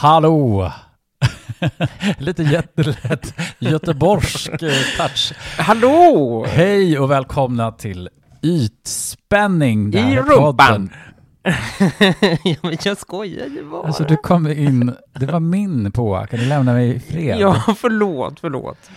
Hallå! Lite jättelätt göteborgsk eh, touch. Hallå! Hej och välkomna till Ytspänning. I rumpan. podden. ja, men jag skojar ju bara. Alltså du kom in, det var min på, kan du lämna mig i fred? Ja, förlåt, förlåt.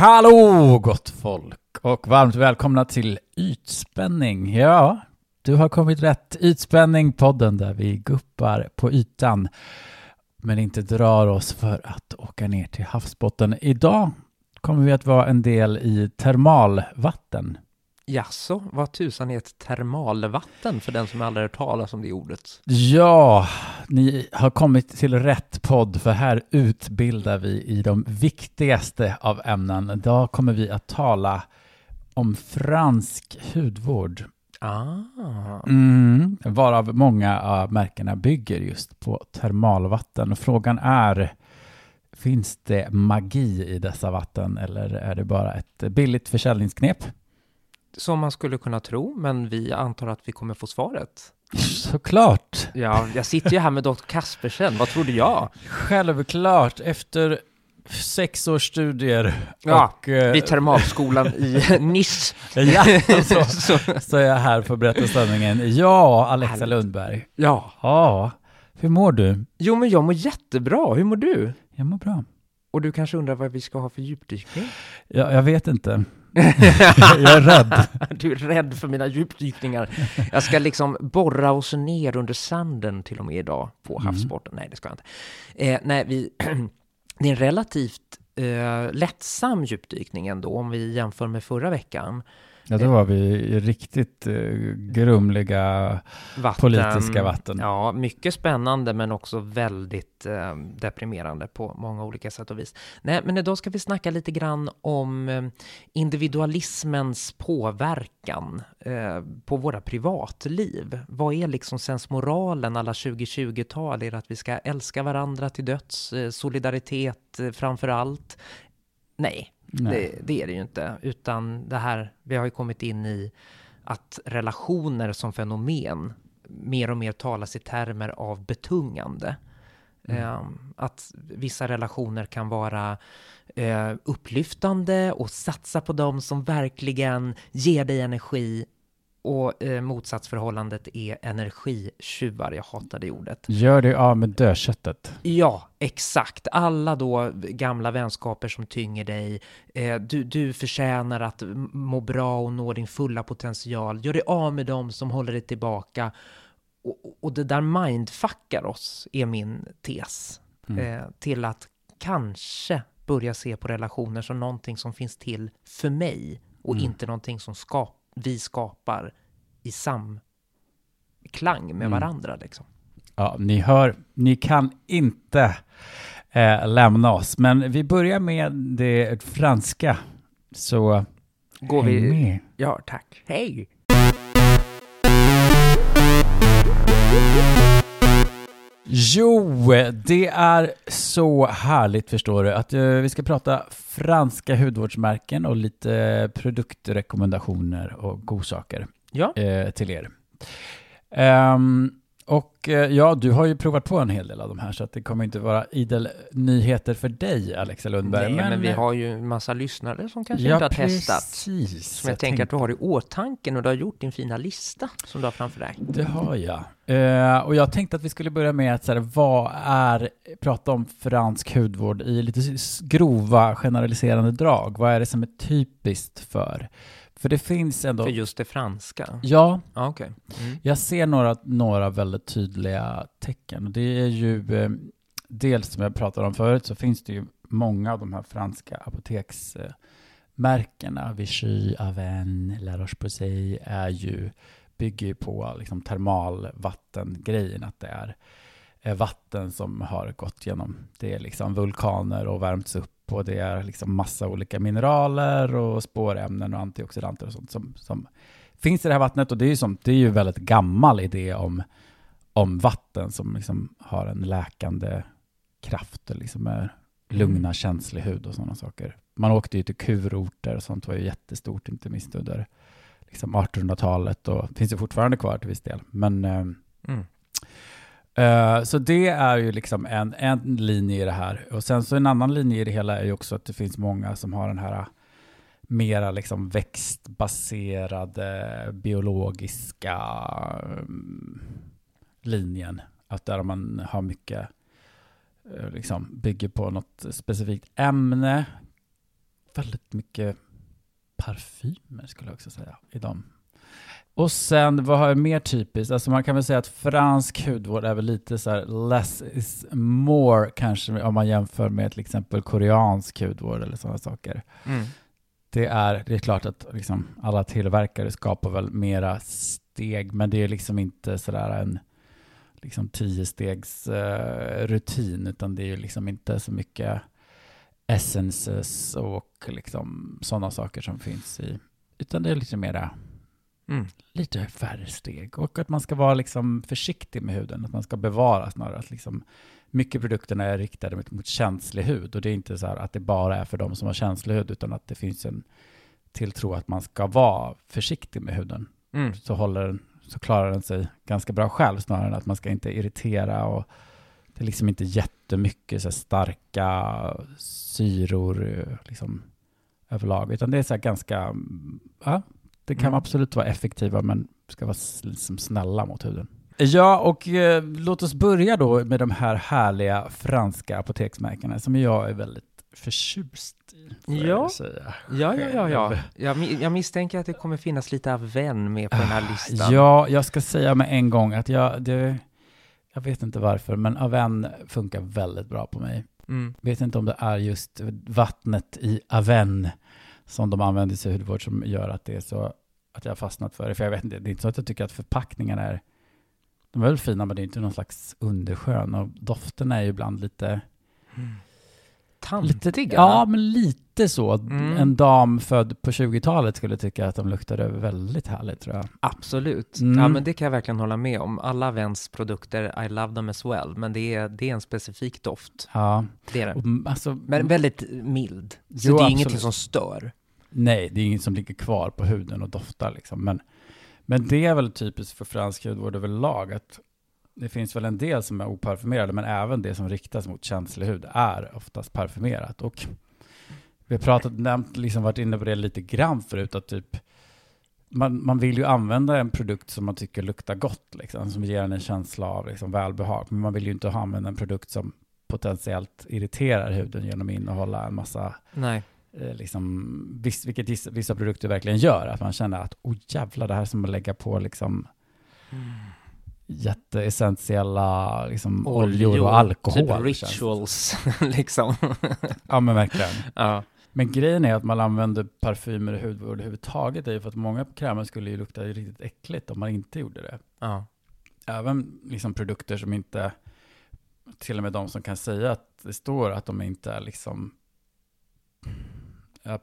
Hallå gott folk och varmt välkomna till Ytspänning. Ja, du har kommit rätt. Ytspänning, podden där vi guppar på ytan men inte drar oss för att åka ner till havsbotten. Idag kommer vi att vara en del i termalvatten. Jaså, vad tusan är ett termalvatten för den som aldrig hört talas om det ordet? Ja, ni har kommit till rätt podd för här utbildar vi i de viktigaste av ämnen. Idag kommer vi att tala om fransk hudvård. Ah, Mm, varav många av märkena bygger just på termalvatten. Och frågan är, finns det magi i dessa vatten eller är det bara ett billigt försäljningsknep? Som man skulle kunna tro, men vi antar att vi kommer få svaret. Såklart! Ja, jag sitter ju här med Dr. Kaspersen, vad trodde jag? Självklart, efter sex års studier Ja, och... eh, Vid termalskolan i Nice. ja, så, Så, så är jag här för att berätta sanningen. Ja, Alexa Härligt. Lundberg. ja. Ja, hur mår du? Jo, men jag mår jättebra. Hur mår du? Jag mår bra. Och du kanske undrar vad vi ska ha för djupdykning? Jag, jag vet inte. Jag är rädd. Du är rädd för mina djupdykningar. Jag ska liksom borra oss ner under sanden till och med idag på Mm. havsbotten. Nej, det ska jag inte. Eh, nej, vi, det är en relativt eh, lättsam djupdykning ändå om vi jämför med förra veckan. Ja, då var vi i riktigt eh, grumliga Vatten, politiska vatten. Ja, mycket spännande men också väldigt eh, deprimerande på många olika sätt och vis. Nej, men idag ska vi snacka lite grann om eh, individualismens påverkan eh, på våra privatliv. Vad är liksom sensmoralen alla 2020-tal? Är det att vi ska älska varandra till döds? Eh, solidaritet framför allt? Nej. Det, det är det ju inte, utan det här, vi har ju kommit in i att relationer som fenomen mer och mer talas i termer av betungande. Mm. Eh, att vissa relationer kan vara eh, upplyftande och satsa på dem som verkligen ger dig energi och eh, motsatsförhållandet är energitjuvar. Jag hatar det ordet. Gör dig av med dödköttet. Ja, exakt. Alla då gamla vänskaper som tynger dig. Eh, du, du förtjänar att må bra och nå din fulla potential. Gör dig av med dem som håller dig tillbaka. Och, och det där mindfuckar oss, är min tes. Eh, till att kanske börja se på relationer som någonting som finns till för mig och inte någonting som skap vi skapar i samklang med varandra. Liksom. Ja, ni hör, ni kan inte eh, lämna oss. Men vi börjar med det franska. Så Går vi... med. Ja, tack. Hej! Jo, det är så härligt förstår du att eh, vi ska prata franska hudvårdsmärken och lite produktrekommendationer och godsaker Ja, eh, till er. Ehm, och eh, ja, du har ju provat på en hel del av de här så att det kommer inte vara idel nyheter för dig, Alexa Lundberg. Nej, men, vi har ju en massa lyssnare som kanske ja, inte har testat. precis. Som jag, tänker att du har i åtanke när du har gjort din fina lista som du har framför dig. Det har jag. Eh, och jag tänkte att vi skulle börja med att så här, vad är, prata om fransk hudvård i lite grova generaliserande drag. Vad är det som är typiskt för? För det finns ändå, För just det franska. ja, Ja, okej. Mm. jag ser några, några väldigt tydliga tecken. Det är ju eh, dels som jag pratade om förut så finns det ju många av de här franska apoteksmärkena, Vichy, Aven, La Roche-Posay, är ju, bygger ju på liksom termalvattengrejen, att det är vatten som har gått genom, det är liksom vulkaner och värmts upp och det är liksom massa olika mineraler och spårämnen och antioxidanter och sånt som, som finns i det här vattnet och det är ju, som, det är ju väldigt gammal idé om, om vatten som liksom har en läkande kraft och liksom är lugna känslig hud och sådana saker. Man åkte ju till kurorter och sånt var ju jättestort, inte minst under liksom 1800-talet och finns ju fortfarande kvar till viss del. Men eh, Mm. Eh, så det är ju liksom en, en linje i det här. Och sen så en annan linje i det hela är ju också att det finns många som har den här eh, mera liksom växtbaserade biologiska um, linjen. Att där man har mycket, eh, liksom bygger på något specifikt ämne. Väldigt mycket parfymer skulle jag också säga i de. Och sen, vad har jag mer typiskt? Alltså man kan väl säga att fransk hudvård är väl lite så här less is more kanske om man jämför med till exempel koreansk hudvård eller sådana saker. Mm. Det är, det är klart att liksom alla tillverkare skapar väl mera steg, men det är liksom inte sådär en liksom tio stegs eh, rutin, utan det är ju liksom inte så mycket essences och liksom sådana saker som finns i, utan det är lite mera Mm. lite färre steg. Och att man ska vara liksom försiktig med huden, att man ska bevara snarare att liksom mycket produkterna är riktade mot, mot känslig hud. Och det är inte så här att det bara är för de som har känslig hud utan att det finns en tilltro att man ska vara försiktig med huden. Mm. så, håller den, så klarar den sig ganska bra själv snarare än att man ska inte irritera och det är liksom inte jättemycket så starka syror eh, liksom överlag. Utan det är så ganska, mm, ja, det kan Mm. absolut vara effektiva men ska vara liksom snälla mot huden. Ja, och eh, låt oss börja då med de här härliga franska apoteksmärkena som jag är väldigt förtjust i. Ja. säga. Ja, ja, ja, ja. Jag, jag misstänker att det kommer finnas lite av vän med på den här listan. Ah, Ja, jag ska säga med en gång att jag, det, jag vet inte varför, men Aven funkar väldigt bra på mig. Mm. Vet inte om det är just vattnet i Aven som de använder i sin hudvård som gör att det är så att jag har fastnat för det. För jag vet inte, det är inte så att jag tycker att förpackningarna är, de är väl fina men det är inte någon slags underskön och dofterna är ju ibland lite, lite Tantiga? ja men lite så. Mm. En dam född på 20-talet skulle tycka att de luktade väldigt härligt tror jag. Absolut. Mm. Ja, men det kan jag verkligen hålla med om. Alla Vens produkter, I love them as well, men det är, det är en specifik doft. Ja, Det är det. och, mm, alltså, Men väldigt mild. Så Jo, det är absolut. ingenting som stör. Nej, det är inget som ligger kvar på huden och doftar liksom. Men, men det är väl typiskt för fransk hudvård överlag att det finns väl en del som är oparfumerade, men även det som riktas mot känslig hud är oftast parfymerat. Och vi har pratat, nämnt, liksom varit inne på det lite grann förut, att typ man, man vill ju använda en produkt som man tycker luktar gott, liksom, som ger en en känsla av liksom, välbehag. Men man vill ju inte använda en produkt som potentiellt irriterar huden genom att innehålla en massa Nej eh, liksom, viss, vilket vissa, vissa produkter verkligen gör, att man känner att oh jävlar, det här är som att lägga på liksom jätteessentiella liksom, oljor och alkohol. Typ rituals, liksom. Ja, men verkligen. ja. Men grejen är att man använder parfymer i hudvård överhuvudtaget, är ju för att många krämer skulle ju lukta riktigt äckligt om man inte gjorde det. ja. Även liksom produkter som inte, till och med de som kan säga att det står att de inte är liksom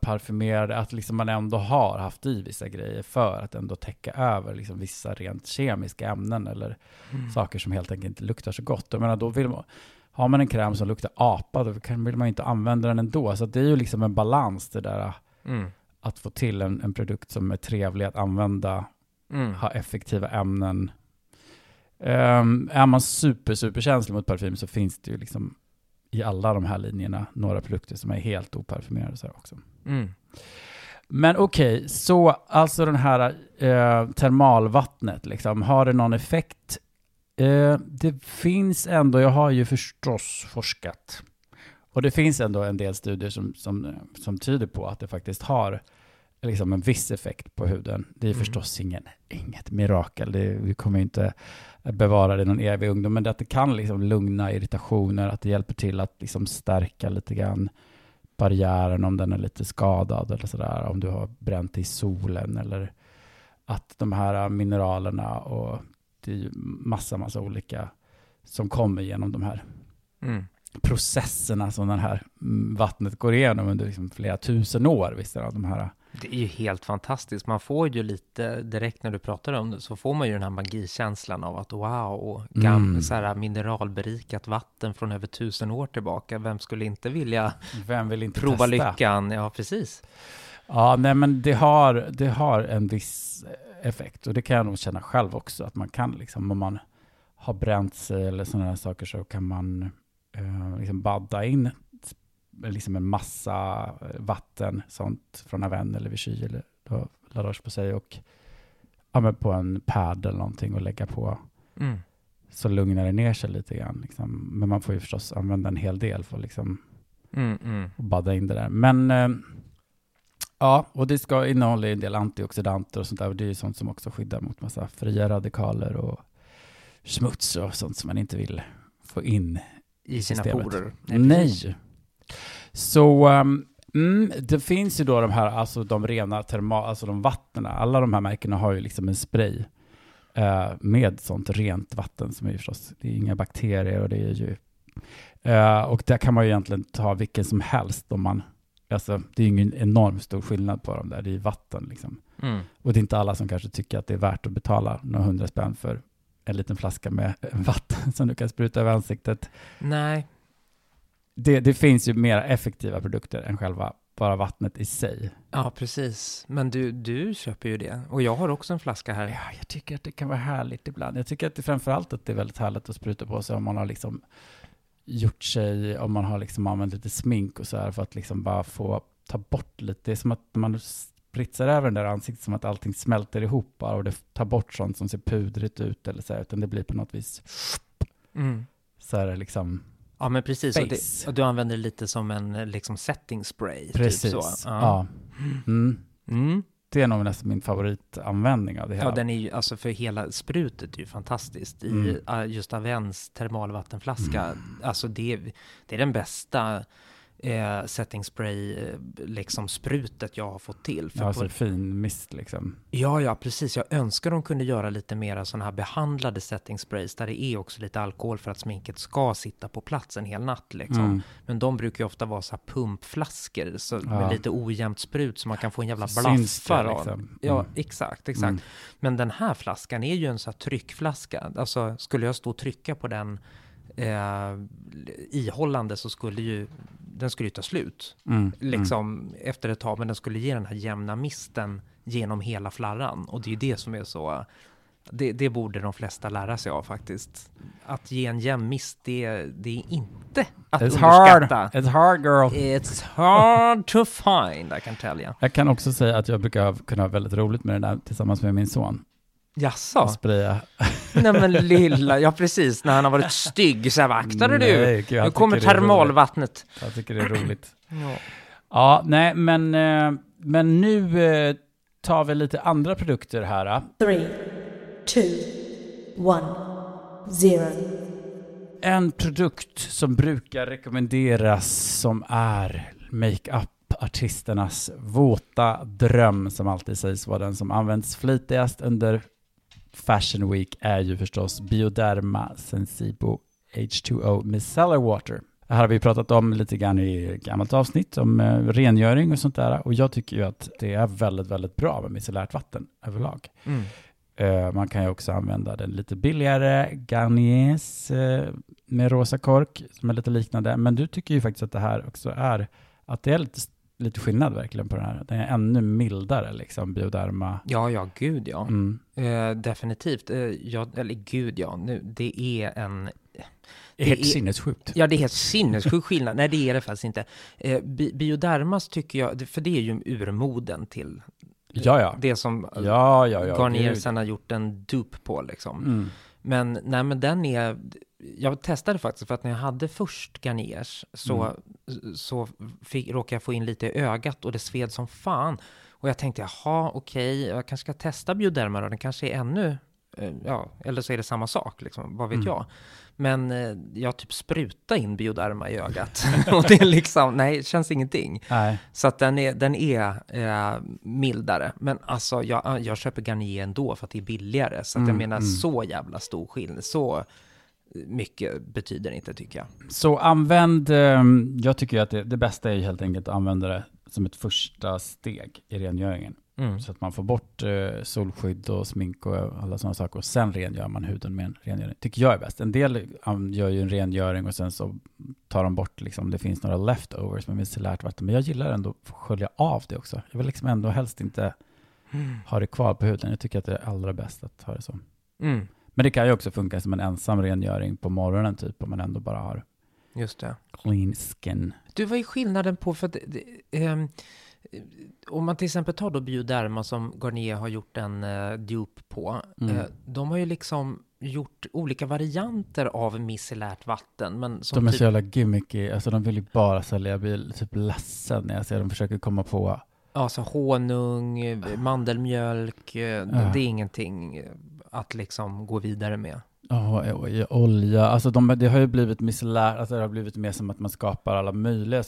parfymerade, att liksom man ändå har haft i vissa grejer för att ändå täcka över liksom vissa rent kemiska ämnen eller Mm. saker som helt enkelt inte luktar så gott. Jag menar, då vill man, har man en kräm som luktar apa, då kan, vill man inte använda den ändå. Så det är ju liksom en balans det där Mm. att få till en, en produkt som är trevlig att använda Mm. ha effektiva ämnen. Ehm, är man super, super känslig mot parfym så finns det ju liksom i alla de här linjerna några produkter som är helt oparfymerade så också. Mm. Men okej, så alltså den här eh, termalvattnet, liksom, har det någon effekt? Eh, det finns ändå, jag har ju förstås forskat, och det finns ändå en del studier som, som, som tyder på att det faktiskt har liksom en viss effekt på huden. Det är Mm. förstås ingen, inget mirakel, det, vi kommer inte bevara det någon evig ungdom, men det att det kan liksom lugna irritationer, att det hjälper till att liksom stärka lite grann barriären om den är lite skadad eller sådär, om du har bränt i solen eller att de här mineralerna och det är ju massa, massa olika som kommer genom de här Mm. processerna som det här mm, vattnet går igenom under liksom flera tusen år, visst är det, de här Det är ju helt fantastiskt. Man får ju lite, direkt när du pratar om det, så får man ju den här magikänslan av att wow, gam, Mm. så här mineralberikat vatten från över tusen år tillbaka. Vem skulle inte vilja Vem vill inte prova testa? lyckan? Ja, precis. Ja, nej men det har, det har en viss effekt och det kan jag nog känna själv också att man kan liksom om man har bränt sig eller sådana här saker så kan man eh, liksom badda in liksom en massa eh, vatten sånt från Aven eller Vichy eller då La Roche på sig och ja, men på en pad eller någonting och lägga på Mm. så lugnar det ner sig lite grann. Liksom. Men man får ju förstås använda en hel del för att liksom Mm, mm. och badda in det där. Men eh, ja, och det ska innehålla en del antioxidanter och sånt där. Och det är ju sånt som också skyddar mot massa fria radikaler och smuts och sånt som man inte vill få in. I sina systemet. porer. Nej. Så ehm, mm, det finns ju då de här, alltså de rena termal, alltså de vattnen. Alla de här märkena har ju liksom en spray eh, med sånt rent vatten som är ju förstås, det är inga bakterier och det är ju Eh, och där kan man ju egentligen ta vilken som helst om man, alltså det är ju ingen enorm stor skillnad på dem där, det är vatten liksom. Mm. Och det är inte alla som kanske tycker att det är värt att betala några hundra spänn för en liten flaska med vatten som du kan spruta över ansiktet. Nej, Det, det finns ju mer effektiva produkter än själva bara vattnet i sig. ja precis. Men du, du köper ju det. Och jag har också en flaska här. Ja, jag tycker att det kan vara härligt ibland. Jag tycker att det framförallt att det är väldigt härligt att spruta på sig om man har liksom gjort sig, om man har liksom använt lite smink och så här för att liksom bara få ta bort lite. Det är som att när man spritsar över den där ansiktet som att allting smälter ihop bara och det tar bort sånt som ser pudrigt ut eller så här, utan det blir på något vis Mm. så här liksom Ja, men precis. Och, det, och du använder det lite som en liksom setting spray. precis. Typ så. Ja. Mm. Mm. Det är nog nästan min favoritanvändning av det hela. Ja, den är ju, alltså för hela sprutet är ju fantastiskt. I Mm. uh, just Avens termalvattenflaska, alltså det, det är den bästa eh, setting spray, eh, liksom sprutet jag har fått till. För ja, på, så fin mist liksom. ja, ja, precis. Jag önskar de kunde göra lite mera sådana här behandlade setting sprays där det är också lite alkohol för att sminket ska sitta på plats en hel natt liksom. Mm. Men de brukar ju ofta vara så här pumpflaskor så Ja. med lite ojämnt sprut så man kan få en jävla Så blaffar av. liksom. Ja, Mm. exakt, exakt. Mm. Men den här flaskan är ju en sån här tryckflaska. Alltså skulle jag stå och trycka på den eh, ihållande så skulle ju den skulle ju ta slut. Mm. Liksom efter ett tag, men den skulle ge den här jämna misten genom hela flarran. Och det är ju det som är så... Det, det borde de flesta lära sig av faktiskt. Att ge en jämn mist, det, det är inte att It's hard. underskatta. It's hard girl. It's hard to find, I can tell you. Jag kan också säga att jag brukar kunna ha väldigt roligt med det där tillsammans med min son. Jaså? Spraya. Nej men lilla, ja precis, när han har varit stygg så här, akta dig du! Nej, gud, jag Nu kommer termalvattnet. Jag tycker det är roligt. Ja. Ja, nej, men, eh, men nu eh, tar vi lite andra produkter här. eh. Three, two, one, zero. En produkt som brukar rekommenderas som är makeup-artisternas våta dröm som alltid sägs vara den som används flitigast under Fashion Week är ju förstås Bioderma Sensibo H2O Micellar Water. Här har vi pratat om lite grann i gammalt avsnitt om eh, rengöring och sånt där och jag tycker ju att det är väldigt, väldigt bra med micellärt vatten överlag. Mm. Eh, man kan ju också använda den lite billigare, Garniers eh, med rosa kork, som är lite liknande. Men du tycker ju faktiskt att det här också är, att det är lite, lite skillnad verkligen på den här. Den är ännu mildare, liksom, bioderma. ja, ja, gud ja. Mm. Eh, definitivt. Eh, ja, eller gud ja, nu, det är en... Det är helt är- sinnessjukt. Ja, det är helt sinnessjuk skillnad. Nej, det är det faktiskt inte. Eh, bi biodermas tycker jag, för det är ju urmoden till Ja, ja. det som Ja, ja, ja. Garnier sen har gjort en dupe på liksom. Mm. Men nej, men den är... Jag testade faktiskt för att när jag hade först Garniers så, Mm. så fick, råkade jag få in lite i ögat och det sved som fan. Och jag tänkte, jaha, okej, jag kanske ska testa Bioderma då, den kanske är ännu... eh, Ja, eller så är det samma sak, liksom, vad vet Mm. jag. Men eh, jag typ spruta in Bioderma i ögat. och det är liksom, nej, det känns ingenting. Nej. Så att den är, den är eh, mildare. Men alltså, jag, jag köper Garnier ändå för att det är billigare. Så att jag Mm, menar, mm. så jävla stor skillnad. Så mycket betyder inte, tycker jag. Så använd, ehm, jag tycker att det, det bästa är helt enkelt att använda det som ett första steg i rengöringen. Mm. Så att man får bort eh, solskydd och smink och alla sådana saker. Och sen rengör man huden med en rengöring. Tycker jag är bäst. En del um, gör ju en rengöring och sen så tar de bort, liksom, det finns några leftovers med micellärt vatten. Men jag gillar ändå att skölja av det också. Jag vill liksom ändå helst inte ha det kvar på huden. Jag tycker att det är allra bäst att ha det så. Mm. Men det kan ju också funka som en ensam rengöring på morgonen typ, om man ändå bara har Just det. clean skin. Du, vad är skillnaden på, för att, det- ehm, om man till exempel tar då Bioderma som Garnier har gjort en uh, dupe på. Mm. eh, de har ju liksom gjort olika varianter av micellärt vatten. Men som De är typ, så jävla gimmicky, alltså de vill ju bara sälja. Jag blir typ ledsen när jag ser dem försöker komma på alltså honung, eh, mandelmjölk, eh, Ja. det är ingenting eh, att liksom gå vidare med. Ja, och olja. Alltså de, det har ju blivit micellärt, alltså det har blivit mer som att man skapar alla möjliga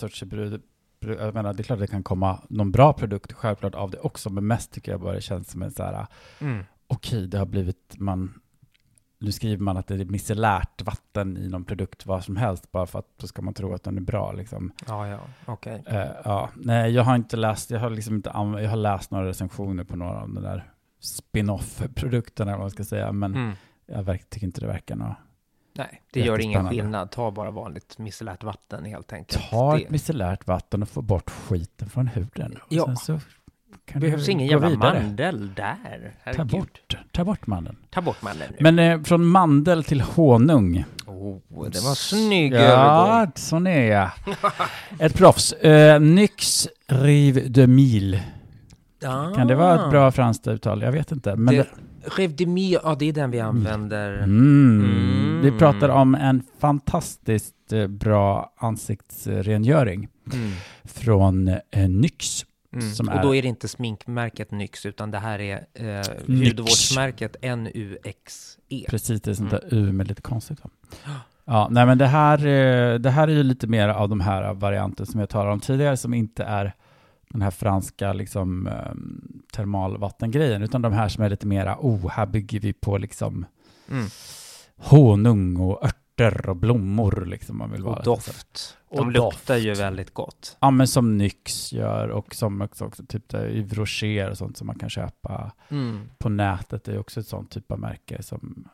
brud- Jag menar, det är klart det kan komma någon bra produkt självklart av det också, men mest tycker jag bara det känns som en så här, Mm. okej, det har blivit, man, nu skriver man att det är micellärt vatten i någon produkt, vad som helst, bara för att då ska man tro att den är bra liksom. Ja, ja, okej. Eh, ja, nej, jag har inte läst, jag har liksom inte jag har läst några recensioner på några av de där spin-off-produkterna, vad man ska säga, men Mm. jag tycker inte det verkar något Nej, det gör ingen skillnad. Ta bara vanligt micellärt vatten helt enkelt. Ta ett micellärt vatten och få bort skiten från huden. Ja. Sen så kan behövs ingen jävla vidare. mandel där. Ta bort, ta bort mandeln. Ta bort mandeln nu. Men eh, från mandel till honung. Oh, det var snygg Ja, övergång. sån är jag. Ett proffs. Eh, Nyx Rive de Mille. Kan det vara ett bra franskt uttal? Jag vet inte. Men Ah. Det- Rive de Mille, ja det är den vi använder. mm, Mm. Vi pratar om en fantastiskt eh, bra ansiktsrengöring Mm. från eh, Nyx. Mm. Och är- då är det inte sminkmärket Nyx, utan det här är eh, hudvårdsmärket NUXE. Precis, det är sånt Mm. där U med lite konstigt. Va? Ja, nej men det här, eh, det här är ju lite mer av de här varianter som jag talade om tidigare som inte är den här franska liksom ehm, termalvattengrejen, utan de här som är lite mera, oh, här bygger vi på liksom Mm. honung och örter och blommor liksom man vill vara. Och doft. Och De doft. luktar ju väldigt gott. Ja, men som Nyx gör och som också, också typ Yves Rocher och sånt som man kan köpa Mm. på nätet. Det är också ett sånt typ av märke som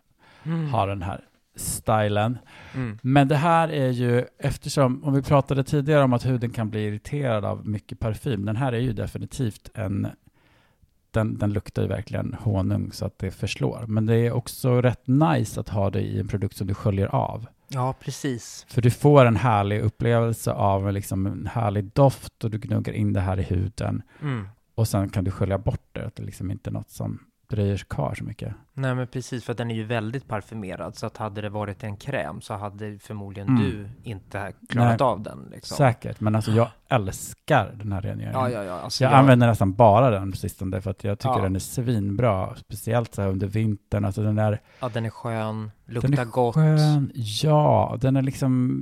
Mm. har den här stilen. Mm. Men det här är ju, eftersom, om vi pratade tidigare om att huden kan bli irriterad av mycket parfym, den här är ju definitivt en, den, den luktar ju verkligen honung så att det förslår. Men det är också rätt nice att ha det i en produkt som du sköljer av. Ja, precis. För du får en härlig upplevelse av liksom en härlig doft och du gnuggar in det här i huden. Mm. Och sen kan du skölja bort det, att det liksom inte är något som dröjer kvar så mycket. Nej, men precis, för den är ju väldigt parfymerad, så att hade det varit en kräm så hade förmodligen Mm. du inte klarat Nej. av den. Liksom. Säkert, men alltså jag älskar den här rengöringen. Ja, ja, ja. Alltså, Jag, jag- använder nästan bara den på sistone för att jag tycker Ja. den är svinbra. Speciellt så här under vintern. Alltså den är, Ja, den är skön, luktar den är gott. skön. Ja, den är liksom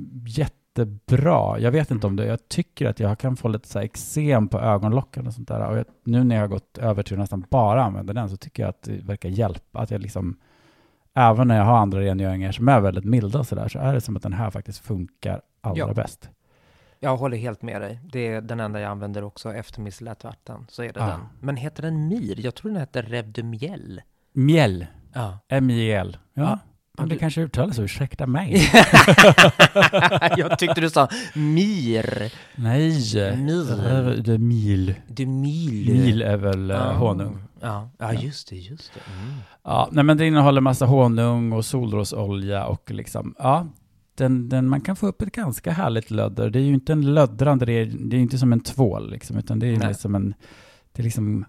jättebra. Jag vet inte om det. Jag tycker att jag kan få lite så här eksem på ögonlocken och sånt där. Och jag, nu när jag har gått över till att nästan bara använda den så tycker jag att det verkar hjälpa. Att jag liksom, även när jag har andra rengöringar som är väldigt milda och så där, så är det som att den här faktiskt funkar allra Ja. bäst. Jag håller helt med dig. Det är den enda jag använder också efter micellärt vatten. Så är det Ah. den. Men heter den Mir? Jag tror den heter Rêve de Miel. Mjäll. Ja. M-I-L. Ja, Ja. Men det kanske uttalas så. Ursäkta mig. jag tyckte du sa Mir. Nej, Mil. det är mil. De Mil. Mil är väl Ah. honung. Ja. ja, just det, just det. Mm. Ja, nej men det innehåller massa honung och solrosolja och liksom, ja, den, den, man kan få upp ett ganska härligt lödder. Det är ju inte en löddrande, det är, det är inte som en tvål liksom, utan det är Nej. liksom en, det är liksom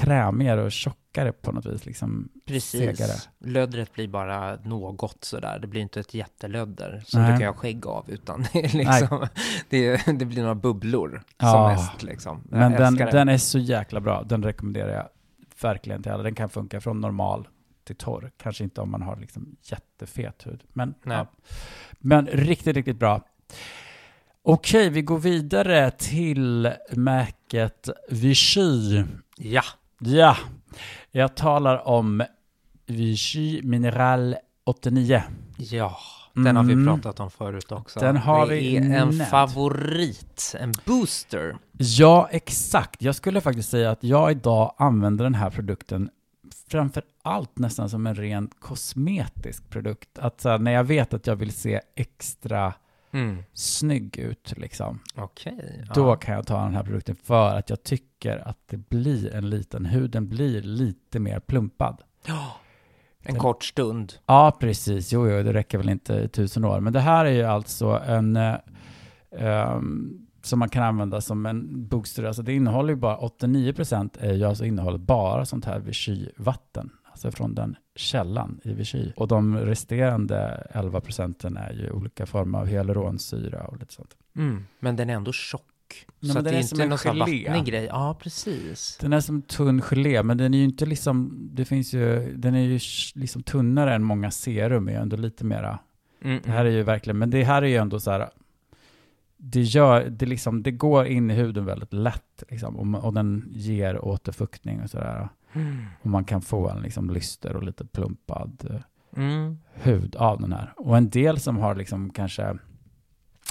krämigare och tjockare på något vis, liksom segare. Precis. Löddret blir bara något sådär. Det blir inte ett jättelödder som Nej. du kan göra skägg av, utan det, är liksom, det, det blir några bubblor Ja. som mest. Liksom. Jag Men den, det. den är så jäkla bra, den rekommenderar jag verkligen till alla. Den kan funka från normal till torr, kanske inte om man har liksom jättefet hud. Men, ja. men riktigt, riktigt bra. Okej, vi går vidare till märket Vichy. Ja, Ja, jag talar om Vichy Mineral 89. ja. den har vi Mm. pratat om förut också. Den har det vi är en nämnt. favorit, en booster. Ja, exakt. Jag skulle faktiskt säga att jag idag använder den här produkten framför allt nästan som en ren kosmetisk produkt. Att här, när jag vet att jag vill se extra Mm. snygg ut, liksom, Okej. då ja. kan jag ta den här produkten för att jag tycker att det blir en liten, huden blir lite mer plumpad. Ja. En kort stund. Ja, precis. Jo, jo, det räcker väl inte i tusen år. Men det här är ju alltså en ehm, som man kan använda som en booster. Alltså det innehåller ju bara 89% är ju alltså innehållet bara sånt här Vichy-vatten. Alltså från den källan i Vichy. Och de resterande 11% är ju olika former av hyaluronsyra och lite sånt. Mm. Men den är ändå tjock. Ja, så att det är är som inte en någon sån vattnig grej. Ja, precis. Den är som tunn gelé, men den är ju inte liksom, det finns ju, den är ju liksom tunnare än många serum, är ju ändå lite mera Mm. Det här är ju verkligen, men det här är ju ändå så här, det gör, det liksom, det går in i huden väldigt lätt liksom, och, och den ger återfuktning och sådär. Mm. Och man kan få en liksom lyster och lite plumpad eh, Mm. hud av den här. Och en del som har liksom kanske,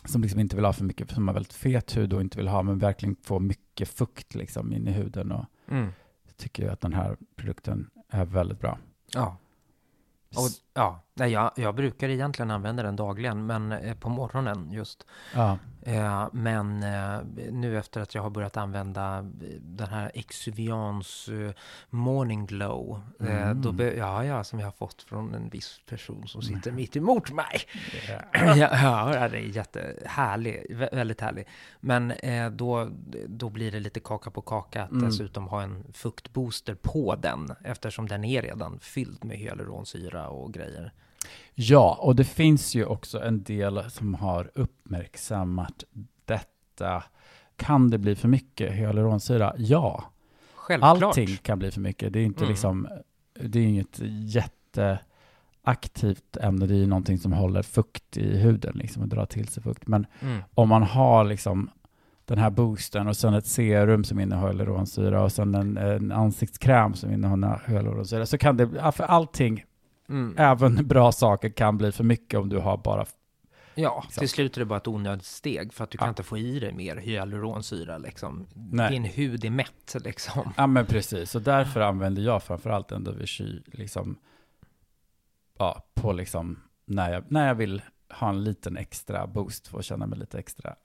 som liksom inte vill ha för mycket, som har väldigt fet hud och inte vill ha, men verkligen få mycket fukt liksom in i huden och Mm. tycker att den här produkten är väldigt bra. Ja. Och, ja, nej, jag, jag brukar egentligen använda den dagligen, men eh, på morgonen just. Ja, Eh, men eh, nu efter att jag har börjat använda den här Exuvians Morning Glow, Mm. då be- ja, ja, som jag har fått från en viss person som sitter mitt emot mig. ja. ja, ja, det är jättehärlig, vä- väldigt härlig. Men då, då blir det lite kaka på kaka att Mm. dessutom ha en fuktbooster på den, eftersom den är redan fylld med hyaluronsyra och grejer. Ja, och det finns ju också en del som har uppmärksammat detta. Kan det bli för mycket hyaluronsyra? Ja, Självklart. allting kan bli för mycket. Det är inte Mm. liksom, det är inget jätteaktivt ämne. Det är ju någonting som håller fukt i huden liksom och drar till sig fukt. Men Mm. om man har liksom den här boosten och sen ett serum som innehåller hyaluronsyra och sen en, en ansiktskräm som innehåller hyaluronsyra så kan det, för allting, Mm. även bra saker kan bli för mycket om du har bara Ja, Liksom. till slut är det bara ett onödigt steg för att du kan Ja. inte få i dig mer hyaluronsyra liksom. Nej. Din hud är mätt liksom. Ja men precis, och därför använder jag framförallt ändå Vichy liksom, ja, på liksom när jag, när jag vill ha en liten extra boost för att känna mig lite extra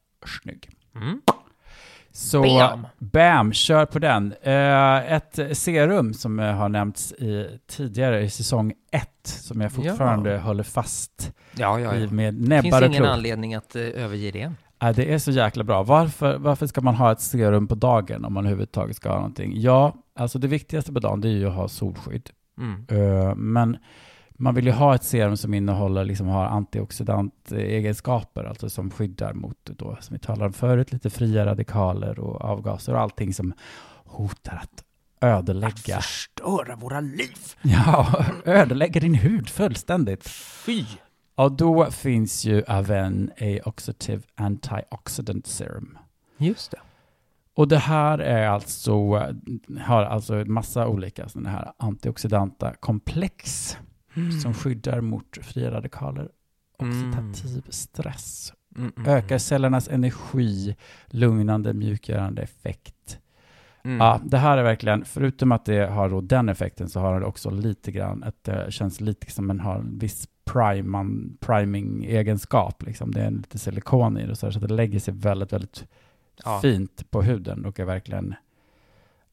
snygg. Mm. Så Bam! bam, kör på den. Eh, ett serum som eh, har nämnts i, tidigare i säsong ett, som jag fortfarande Ja. håller fast Ja, ja, i med Det näbbar finns och ingen klor. anledning att eh, överge det. Ja, det är så jäkla bra. Varför, varför ska man ha ett serum på dagen om man överhuvudtaget ska ha någonting? Ja, alltså det viktigaste på dagen det är ju att ha solskydd. Mm. Men man vill ju ha ett serum som innehåller, liksom har antioxidantegenskaper, alltså som skyddar mot, då, som vi talade om förut, lite fria radikaler och avgaser och allting som hotar att ödelägga, Förstöra våra liv! ja, ödelägga din hud fullständigt. Fy! Och då finns ju även A-Oxidative Antioxidant Serum. Just det. Och det här är alltså, har alltså massa olika sådana här antioxidanta komplex som skyddar mot fria radikaler, oxidativ stress, Mm, mm, ökar cellernas energi, lugnande, mjukgörande effekt. mm. Ja, det här är verkligen, förutom att det har då den effekten så har det också lite grann, att det känns lite som en har en viss priman, priming-egenskap. Liksom. Det är lite silikon i det, så, här, så det lägger sig väldigt, väldigt Ja. fint på huden och är verkligen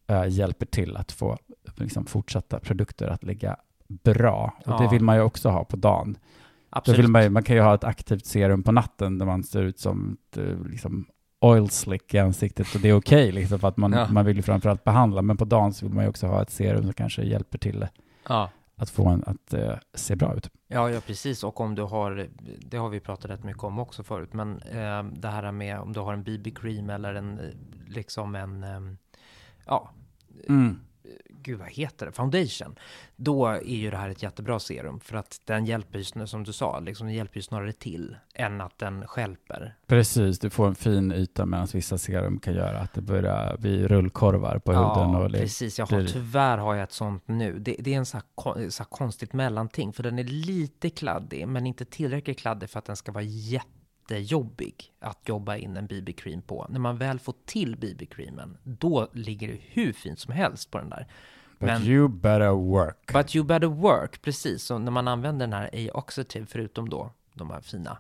äh, hjälper till att få liksom, fortsatta produkter att ligga bra. Och det Ja. vill man ju också ha på dagen. Då Absolut. vill man, ju, man kan ju ha ett aktivt serum på natten där man ser ut som ett, eh, liksom, oil slick i ansiktet och det är okej liksom, för att man, Ja. man vill ju framförallt behandla. Men på dagen så vill man ju också ha ett serum som kanske hjälper till Ja. att få en att eh, se bra ut. Ja, ja, precis. Och om du har, det har vi pratat rätt mycket om också förut, men eh, det här med om du har en BB-cream eller en, liksom en, eh, ja, Mm. Gud vad heter det, foundation, då är ju det här ett jättebra serum för att den hjälper ju, som du sa, liksom, den hjälper ju snarare till än att den skälper. Precis, du får en fin yta medan vissa serum kan göra att det börjar bli rullkorvar på huden. Ja, och det, precis. Jag har, tyvärr har jag ett sånt nu. Det, det är en så här, så här konstigt mellanting, för den är lite kladdig, men inte tillräckligt kladdig för att den ska vara jättejobbig att jobba in en BB-cream på. När man väl får till BB-creamen, då ligger det hur fint som helst på den där. But men- you better work. But you better work, precis. Så när man använder den här A-oxidative, förutom då de här fina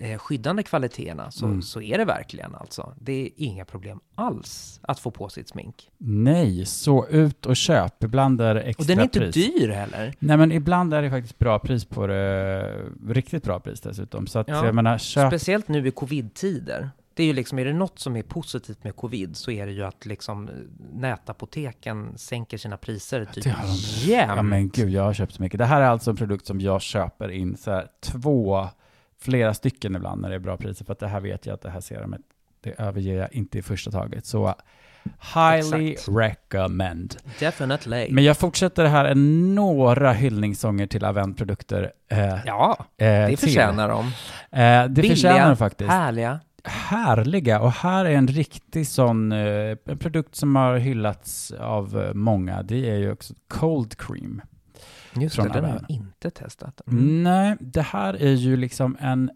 eh, skyddande kvaliteterna, så, Mm. så är det verkligen alltså. Det är inga problem alls att få på sitt smink. Nej, så ut och köp. Ibland är det extra Och den är inte pris. dyr heller. Nej, men ibland är det faktiskt bra pris på det. Riktigt bra pris dessutom. Så att Ja, jag menar, köp. Speciellt nu i covid-tider. Det är ju liksom, är det något som är positivt med covid så är det ju att liksom eh, nätapoteken sänker sina priser typ jämt. Ja men gud, jag har köpt så mycket. Det här är alltså en produkt som jag köper in så här, två, flera stycken ibland när det är bra priser. För att det här vet jag att det här serumet, det överger jag inte i första taget. Så highly Exakt. recommend. Definitely. Men jag fortsätter här en några hyllningssånger till Avent-produkter. Eh, ja, eh, det förtjänar de. Eh, det Billiga, förtjänar de faktiskt. Härliga. Härliga. Och här är en riktig sån eh, en produkt som har hyllats av många. Det är ju också Cold Cream. Just det, den har jag inte testat. Nej, det här är ju liksom en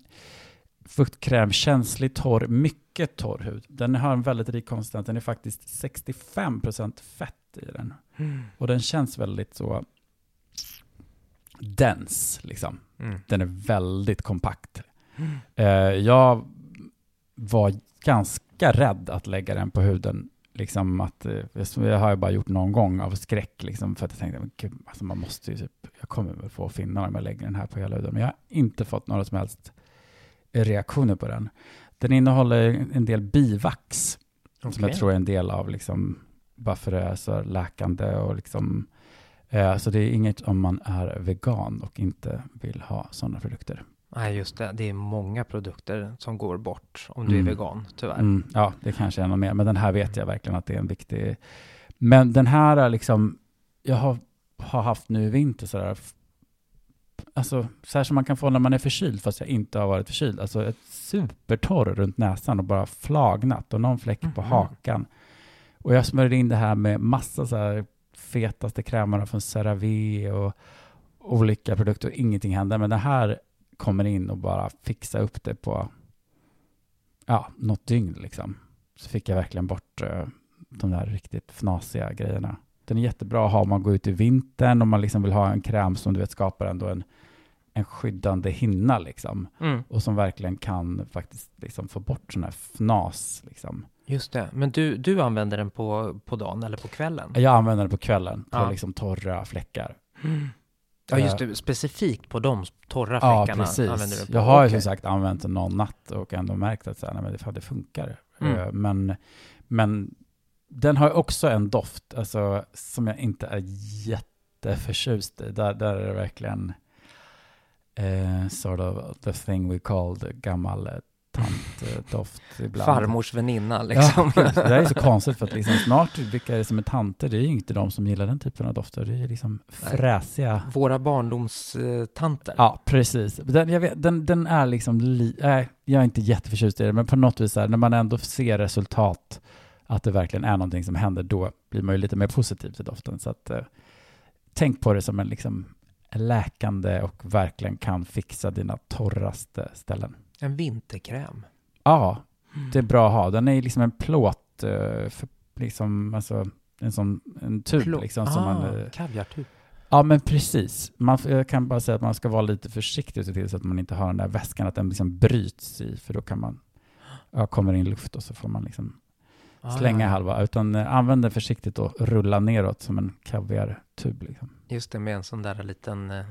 fuktkräm, känslig, torr, mycket torr hud. Den har en väldigt rik konsistens. Den är faktiskt 65% fett i den. Mm. Och den känns väldigt så dens, liksom. Mm. Den är väldigt kompakt. Eh, jag var ganska rädd att lägga den på huden. Liksom att, eh, det har jag bara gjort någon gång av skräck, liksom, för att jag tänkte, men gud, alltså man måste ju typ, jag kommer väl få finnar om jag lägger den här på hela huden. Men jag har inte fått några som helst reaktioner på den. Den innehåller en del bivax, som jag tror är en del av liksom, varför det är så läkande och liksom, eh, så det är inget om man är vegan och inte vill ha sådana produkter. Nej, just det. Det är många produkter som går bort om du Mm. är vegan, tyvärr. Mm, ja, det kanske är något mer, men den här vet jag verkligen att det är en viktig... Men den här är liksom, jag har, har haft nu i vinter sådär, f- alltså så här som man kan få när man är förkyld fast jag inte har varit förkyld. Alltså ett supertorr runt näsan och bara flagnat och någon fläck på Mhm. hakan. Och jag smörjde in det här med massa så här fetaste krämarna från CeraVe och olika produkter och ingenting hände. Men det här kommer in och bara fixar upp det på ja, något dygn liksom. Så fick jag verkligen bort eh, de där riktigt fnasiga grejerna. Den är jättebra att ha om man går ut i vintern, om man liksom vill ha en kräm som du vet skapar ändå en, en skyddande hinna liksom. Mm, Och som verkligen kan faktiskt liksom få bort sån här fnas liksom. just det. Men du, du använder den på, på dagen eller på kvällen? Jag använder den på kvällen på Ja. liksom torra fläckar. Ja, just det. Specifikt på de torra Ja, fläckarna använder precis. Jag har ju Okej. som sagt använt den någon natt och ändå märkt att så här, nej, men det, fan, det funkar. Mm. Eh, Men, men den har också en doft alltså, som jag inte är jätteförtjust i. Där, där är det verkligen eh, sort of the thing we called gammal eh, tantdoft ibland. Farmors väninna liksom. Ja, det där är så konstigt för att liksom snart, vilka är det som är tanter? Det är ju inte de som gillar den typen av dofter. Det är ju liksom fräsiga. Våra barndomstanter. Ja, precis. Den, vet, den, den är liksom, li, nej, jag är inte jätteförtjust i det, men på något vis, här, när man ändå ser resultat, att det verkligen är någonting som händer, då blir man ju lite mer positiv till doften. Så att, eh, tänk på det som en liksom läkande och verkligen kan fixa dina torraste ställen. En vinterkräm. Ja, det är bra att ha. Den är liksom en plåt, eh, för, liksom, alltså, en sån en tub Plå- liksom. Som ah, man, eh, kaviartub. Ja, men precis. Man, jag kan bara säga att man ska vara lite försiktig och se till så att man inte har den där väskan, att den liksom bryts i, för då kan man, ja, kommer in luft och så får man liksom Ah, slänga ja. halva. Utan eh, använd den försiktigt och rulla neråt som en kaviartub. Liksom. Just det, med en sån där liten eh,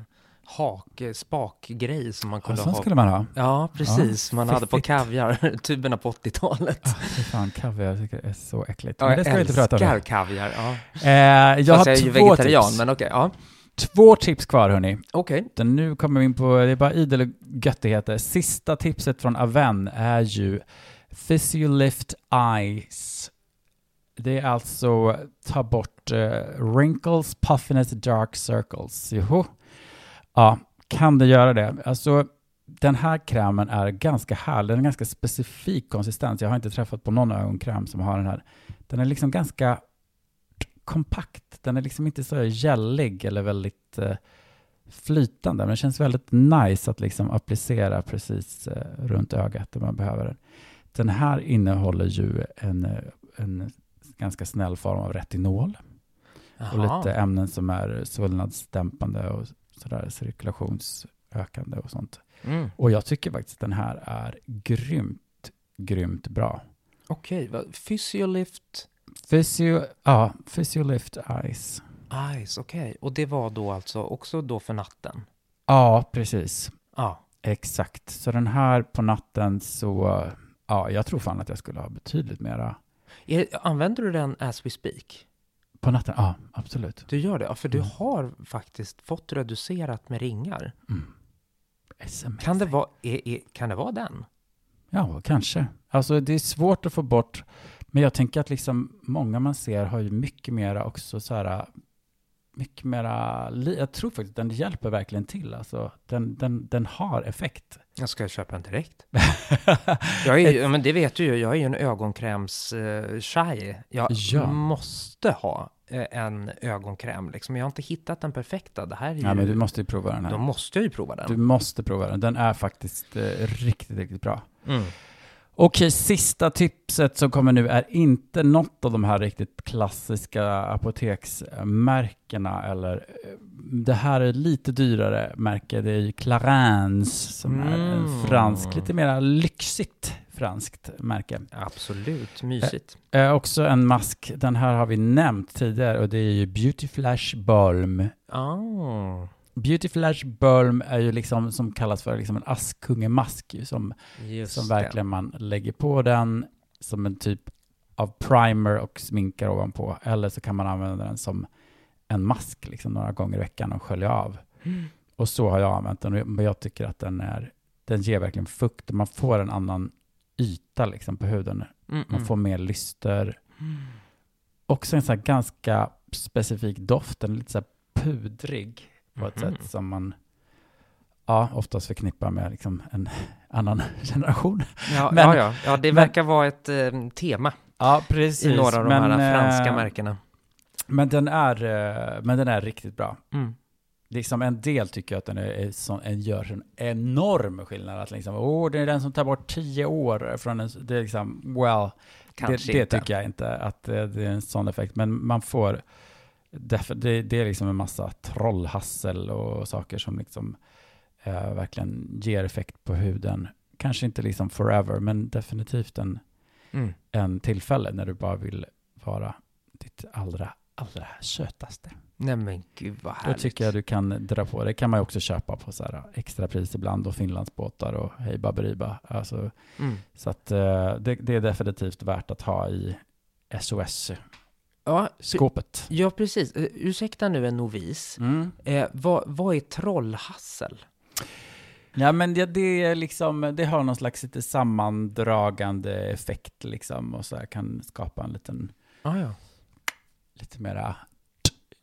hak, eh, spakgrej som man Ja, kunde sån ha. skulle man ha. Ja, precis. man hade på kaviar, tuberna på 80-talet. Ah, fy fan, kaviar jag tycker det är så äckligt. Ja, Men det ska vi inte prata om. älskar kaviar. Ja. Eh, jag Fast har jag är ju vegetarian, tips. men okej. ja. Två tips kvar hörni. Okej. Den nu kommer vi in på, det är bara idel göttigheter. Sista tipset från Aven är ju Physiolift Eyes Det är alltså ta bort uh, wrinkles, puffiness, dark circles. Jo. Ja, kan det göra det? Alltså, den här krämen är ganska härlig. Den är ganska specifik konsistens. Jag har inte träffat på någon ögonkräm som har den här. Den är liksom ganska kompakt. Den är liksom inte så gällig eller väldigt uh, flytande. Men det känns väldigt nice att liksom applicera precis uh, runt ögat där man behöver den. Den här innehåller ju en, en ganska snäll form av retinol. Jaha. Och lite ämnen som är svullnadsdämpande och sådär cirkulationsökande och sånt. Mm. Och jag tycker faktiskt att den här är grymt, grymt bra. Okej, vad- Physiolift Physio, ja, Physiolift Eyes. Eyes, okej. Och det var då alltså också då för natten? Ja, precis. Ja. Exakt. Så den här på natten så, ja, jag tror fan att jag skulle ha betydligt mera Är, använder du den as we speak? På natten. Ja, absolut. Du gör det? Ja, för du Mm. har faktiskt fått reducerat med ringar. Mm. SMS. Kan det vara, är, är, kan det vara den? Ja, kanske. Alltså det är svårt att få bort, men jag tänker att liksom många man ser har ju mycket mera också så här, mycket mera, jag tror faktiskt den hjälper verkligen till. Alltså den, den, den har effekt. Jag ska köpa den direkt. Jag är, ju- men det vet du ju, jag är ju en ögonkräms-shy. Jag Ja. måste ha eh, en ögonkräm liksom. Jag har inte hittat den perfekta. Det här är ju, Ja, men du måste ju prova den då här. måste jag ju prova Du den. måste prova den. Den är faktiskt eh, riktigt, riktigt bra. Mm. Okej, sista tipset som kommer nu är inte något av de här riktigt klassiska apoteksmärkena eller eh, det här är lite dyrare märke. Det är ju Clarins som är en Mm. fransk, lite mer lyxigt franskt märke. Absolut, mysigt. Eh, också en mask, den här har vi nämnt tidigare och det är ju Beauty Flash Balm. Ah, Beauty Flash Balm är ju liksom som kallas för liksom en askungemask som just som det. verkligen man lägger på den som en typ av primer och sminkar ovanpå. Eller så kan man använda den som en mask liksom några gånger i veckan och skölja av. Mm. Och så har jag använt den. Men jag tycker att den, är, den ger verkligen fukt och man får en annan yta liksom på huden. Mm, Man mm. får mer lyster. Mm. Också en sån här ganska specifik doft. Den är lite så pudrig på ett Mhm. sätt som man ja, oftast förknippar med liksom en annan generation. Ja, Men- ja, ja, ja, det men- verkar vara ett eh, tema Ja, precis. i några av de men, här franska eh, märkena. Men den är, eh, men den är riktigt bra. Mm. Liksom en del tycker jag att den är, är sån, en gör en enorm skillnad. Att liksom, åh, det är den som tar bort tio år från en, det är liksom, well, Kanske det, det tycker jag inte att eh, det är en sån effekt. Men man får, därför, det, det är liksom en massa trollhassel och saker som liksom eh, verkligen ger effekt på huden. Kanske inte liksom forever, men definitivt en, Mm. en tillfälle när du bara vill vara ditt allra, allra sötaste. Nej men gud vad Då härligt. tycker jag du kan dra på. Det kan man ju också köpa på så här extra pris ibland och Finlandsbåtar och hej baberiba. Alltså, Mm. så att eh, det, det är definitivt värt att ha i SOS-skåpet. Ja, ja, precis. Eh, ursäkta nu en novis. Mm. Eh, vad, vad är trollhassel? Ja, men det, det, är liksom, det har någon slags lite sammandragande effekt liksom och så här kan skapa en liten, Ah, ja. lite mera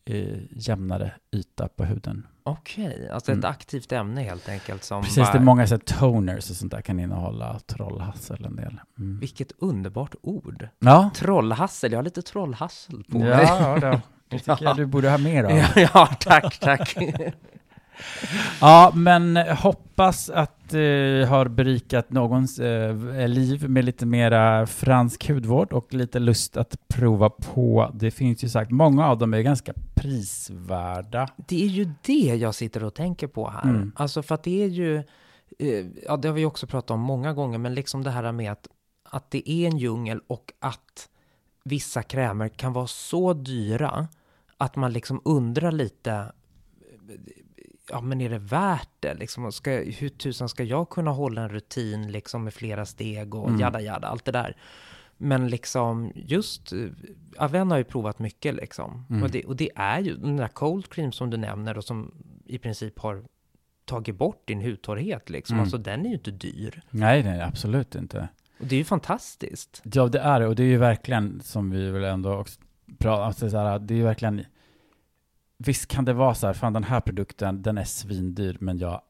eh, jämnare yta på huden. Okej, alltså ett Mm. aktivt ämne helt enkelt som Precis, bara... det är många så toners och sånt där kan innehålla trollhassel en del. Mm. Vilket underbart ord. Ja, Trollhassel, jag har lite trollhassel på mig. ja då. det tycker Ja. jag du borde ha mer av. Ja, ja, tack, tack. Ja, men hoppas att eh, har berikat någons eh, liv med lite mera fransk hudvård och lite lust att prova på. Det finns ju sagt, många av dem är ganska prisvärda. Det är ju det jag sitter och tänker på här. Mm. Alltså för att det är ju, eh, ja det har vi också pratat om många gånger, men liksom det här med att, att det är en djungel och att vissa krämer kan vara så dyra att man liksom undrar lite, eh, ja men är det värt det liksom? Ska, hur tusan ska jag kunna hålla en rutin liksom med flera steg och Mm. jada jada, allt det där. Men liksom just, eh, Aven har ju provat mycket liksom. Mm. Och, det, och det är ju den där cold cream som du nämner och som i princip har tagit bort din hudtorrhet liksom. Mm. Alltså den är ju inte dyr. Nej, nej, absolut inte. Och det är ju fantastiskt. Ja, det är det. Och det är ju verkligen, som vi väl ändå också pratar alltså så här, det är ju verkligen, visst kan det vara så här, fan den här produkten, den är svindyr, men jag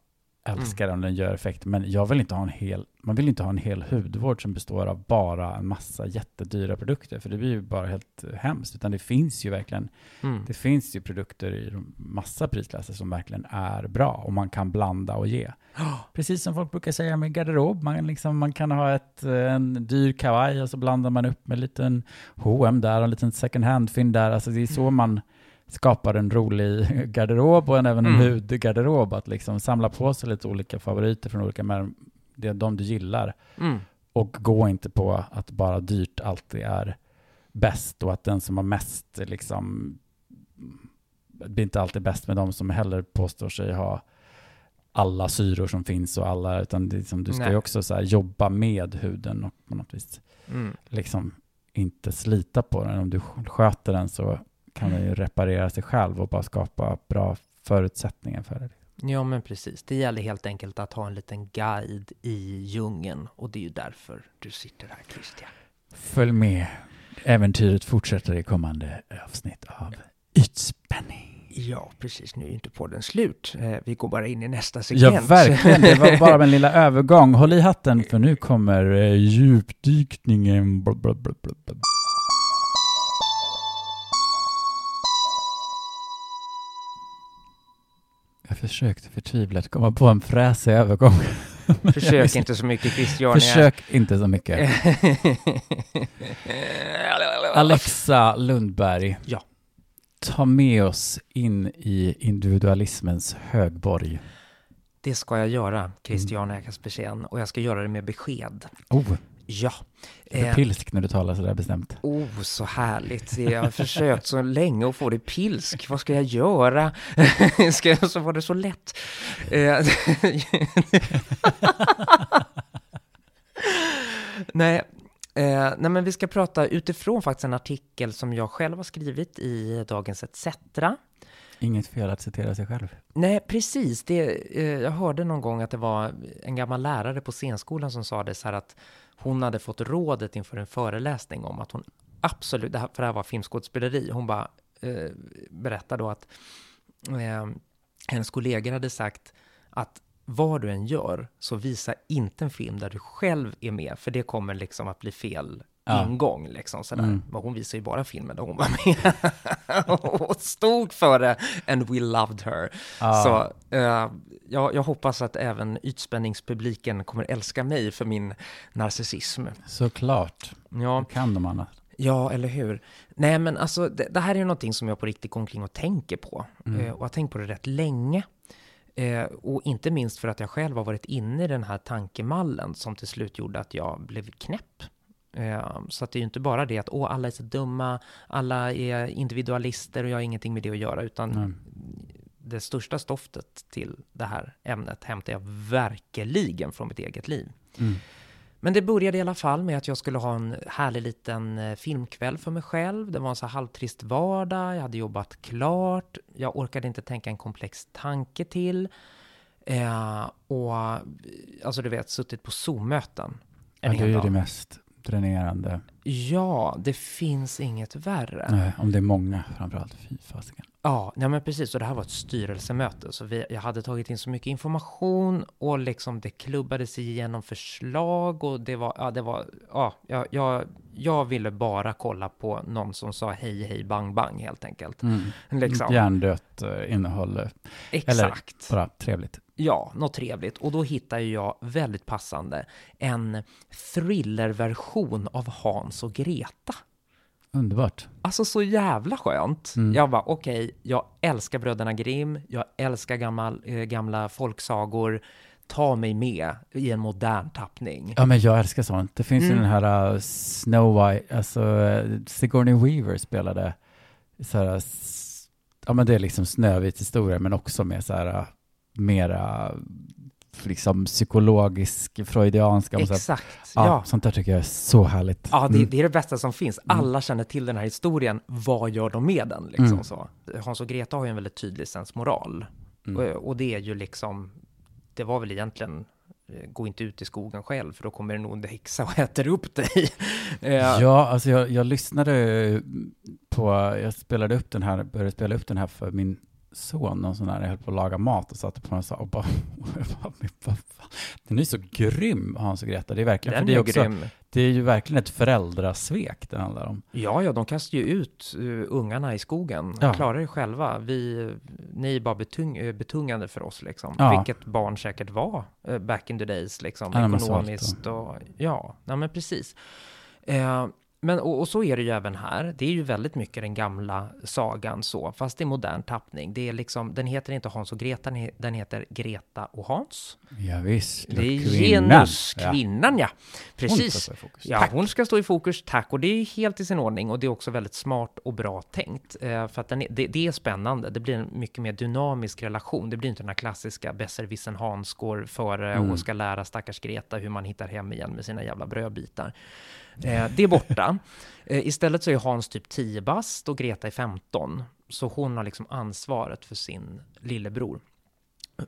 älskar Mm. den, den gör effekt. Men jag vill inte ha en hel, man vill inte ha en hel hudvård som består av bara en massa jättedyra produkter, för det blir ju bara helt hemskt. Utan det finns ju verkligen, Mm. det finns ju produkter i massa prisklasser som verkligen är bra och man kan blanda och ge. Precis som folk brukar säga med garderob, man, liksom, man kan ha ett, en dyr kavaj och så blandar man upp med en liten H&M där och en liten second hand-fynd där. Alltså det är så man skapar en rolig garderob och en, även en Mm. hudgarderob. Att liksom samla på sig lite olika favoriter från olika märken, det är de du gillar. Mm. Och gå inte på att bara dyrt alltid är bäst och att den som har mest liksom blir inte alltid bäst med de som heller påstår sig ha alla syror som finns och alla, utan det liksom, du ska ju Nej. också så jobba med huden och på något vis Mm. liksom inte slita på den. Om du sköter den så kan den ju reparera sig själv och bara skapa bra förutsättningar för det. Ja, men precis. Det gäller helt enkelt att ha en liten guide i djungeln och det är ju därför du sitter här, Christian. Följ med. Äventyret fortsätter i kommande avsnitt av Ytspänning. Ja, precis. Nu är inte podden slut. Eh, Vi går bara in i nästa Ja, segment. verkligen. Det var bara en lilla övergång. Håll i hatten för nu kommer eh, djupdykningen. Bla, Jag försökte förtvivlat komma på en fräsig övergång. Försök inte så mycket, Christian. Försök inte så mycket. Alexa Lundberg. Ja. Ta med oss in i individualismens högborg. Det ska jag göra, Mm. Christian Ekaspesén, och jag ska göra det med besked. Oh, Ja. är det Eh, pilsk när du talar sådär bestämt? Oh, så härligt. Jag har försökt så länge att få det pilsk. Vad ska jag göra? ska jag, så var det så lätt. Eh, nej, eh, nej, men vi ska prata utifrån faktiskt en artikel som jag själv har skrivit i Dagens ETC. Inget fel att citera sig själv. Nej, precis. Det, eh, jag hörde någon gång att det var en gammal lärare på scenskolan som sa det så här att hon hade fått rådet inför en föreläsning om att hon absolut, det här, för det här var filmskådespeleri, hon bara eh, berättade då att eh, hennes kollegor hade sagt att vad du än gör så visa inte en film där du själv är med, för det kommer liksom att bli fel Ja. ingång liksom sådär. Mm. Men hon visar ju bara filmer där hon var med och stod för det and we loved her. Ja. Så eh, jag, jag hoppas att även ytspänningspubliken kommer älska mig för min narcissism. Såklart. Ja, Hur kan de annars? ja eller hur? Nej, men alltså det, det här är ju någonting som jag på riktigt går omkring och tänker på. Mm. Eh, och har tänkt på det rätt länge. Eh, och inte minst för att jag själv har varit inne i den här tankemallen som till slut gjorde att jag blev knäpp. Eh, så att det är ju inte bara det att åh, alla är så dumma, alla är individualister och jag har ingenting med det att göra, utan Mm. det största stoftet till det här ämnet hämtar jag verkligen från mitt eget liv. Mm. Men det började i alla fall med att jag skulle ha en härlig liten eh, filmkväll för mig själv. Det var en så halvtrist vardag, jag hade jobbat klart, jag orkade inte tänka en komplex tanke till. Eh, och alltså du vet, suttit på Zoom-möten. Ja, det är ju det mest dränerande. Ja, det finns inget värre. Nej, om det är många framförallt. Fy fasiken. Ja, nej men precis. Och det här var ett styrelsemöte. Så vi, jag hade tagit in så mycket information och liksom det klubbades igenom förslag och det var, ja, det var, ja, jag, jag, jag ville bara kolla på någon som sa hej, hej, bang, bang helt enkelt. Mm. Liksom. Hjärndött eh, innehåll. eh, Exakt. Bara trevligt. Ja, något trevligt. Och då hittade jag väldigt passande en thrillerversion av Hans och Greta. Underbart. Alltså så jävla skönt. Mm. Jag bara, okej, jag älskar Bröderna Grimm, jag älskar gammal, eh, gamla folksagor. Ta mig med i en modern tappning. Ja, men jag älskar sånt. Det finns ju Mm. den här uh, Snow White, alltså uh, Sigourney Weaver spelade så här, s- ja men det är liksom Snövit historia, men också med så här uh, mera liksom psykologisk, freudianska. Exakt, Ja, ja. sånt där tycker jag är så härligt. Ja, det, Mm. det är det bästa som finns. Alla känner till den här historien. Vad gör de med den? Liksom Mm. så. Hans och Greta har ju en väldigt tydlig sensmoral. Mm. Och, och det är ju liksom, det var väl egentligen eh, gå inte ut i skogen själv, för då kommer det nog en häxa och äter upp dig. Eh, Ja, alltså jag, jag lyssnade på, jag spelade upp den här, började spela upp den här för min son, någon sån här, jag höll på att laga mat och satte på den och sa, och bara, och den är så grym, Hans och Greta. Det är verkligen, Den för det är, också, grym. det är ju verkligen ett föräldrasvek det handlar om. Ja, ja, de kastar ju ut uh, ungarna i skogen. Ja. Klarar er själva. Vi, ni är bara betung, eh, betungande för oss, liksom. Ja. Vilket barn säkert var eh, back in the days, liksom. Ja, Ekonomiskt och... Ja, nej, men precis. Eh, men, och, och så är det ju även här. Det är ju väldigt mycket den gamla sagan så, fast i modern tappning. Det är liksom, den heter inte Hans och Greta, den he- den heter Greta och Hans. Ja, visst. Det är kvinnan. genus, Ja. ja. Hon Precis. i fokus. Ja, hon ska stå i fokus, tack. Och det är helt i sin ordning och det är också väldigt smart och bra tänkt. Eh, för att den är, det, det är spännande. Det blir en mycket mer dynamisk relation. Det blir inte den här klassiska besserwissern Hans går före Mm. och ska lära stackars Greta hur man hittar hem igen med sina jävla brödbitar. Eh, det är borta. Eh, istället så är Hans typ 10 bast och Greta är 15. Så hon har liksom ansvaret för sin lillebror.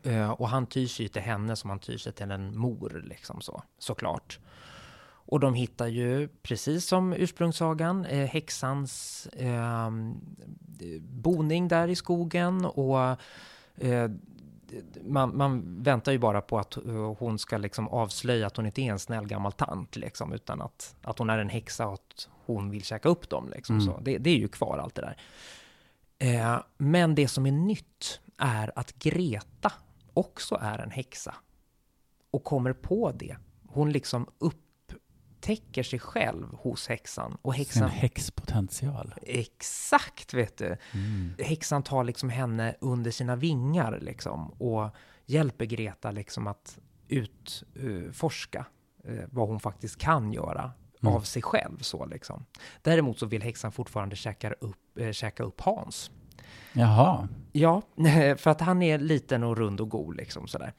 Eh, och han tyr sig ju till henne som han tyr sig till en mor, liksom så, såklart. Och de hittar ju, precis som ursprungssagan, eh, häxans eh, boning där i skogen och eh, man, man väntar ju bara på att hon ska liksom avslöja att hon inte är en snäll gammal tant, liksom, utan att, att hon är en häxa och att hon vill käka upp dem. Liksom, Mm. så. Det, det är ju kvar allt det där. Eh, men det som är nytt är att Greta också är en häxa och kommer på det. Hon liksom upptäcker sig själv hos häxan och Sin häxan häxpotential. Exakt, vet du. Mm. Häxan tar liksom henne under sina vingar liksom och hjälper Greta liksom att utforska eh, vad hon faktiskt kan göra Mm. av sig själv så liksom. Däremot så vill häxan fortfarande käka upp, äh, käka upp Hans. Jaha. Ja, för att han är liten och rund och god liksom sådär.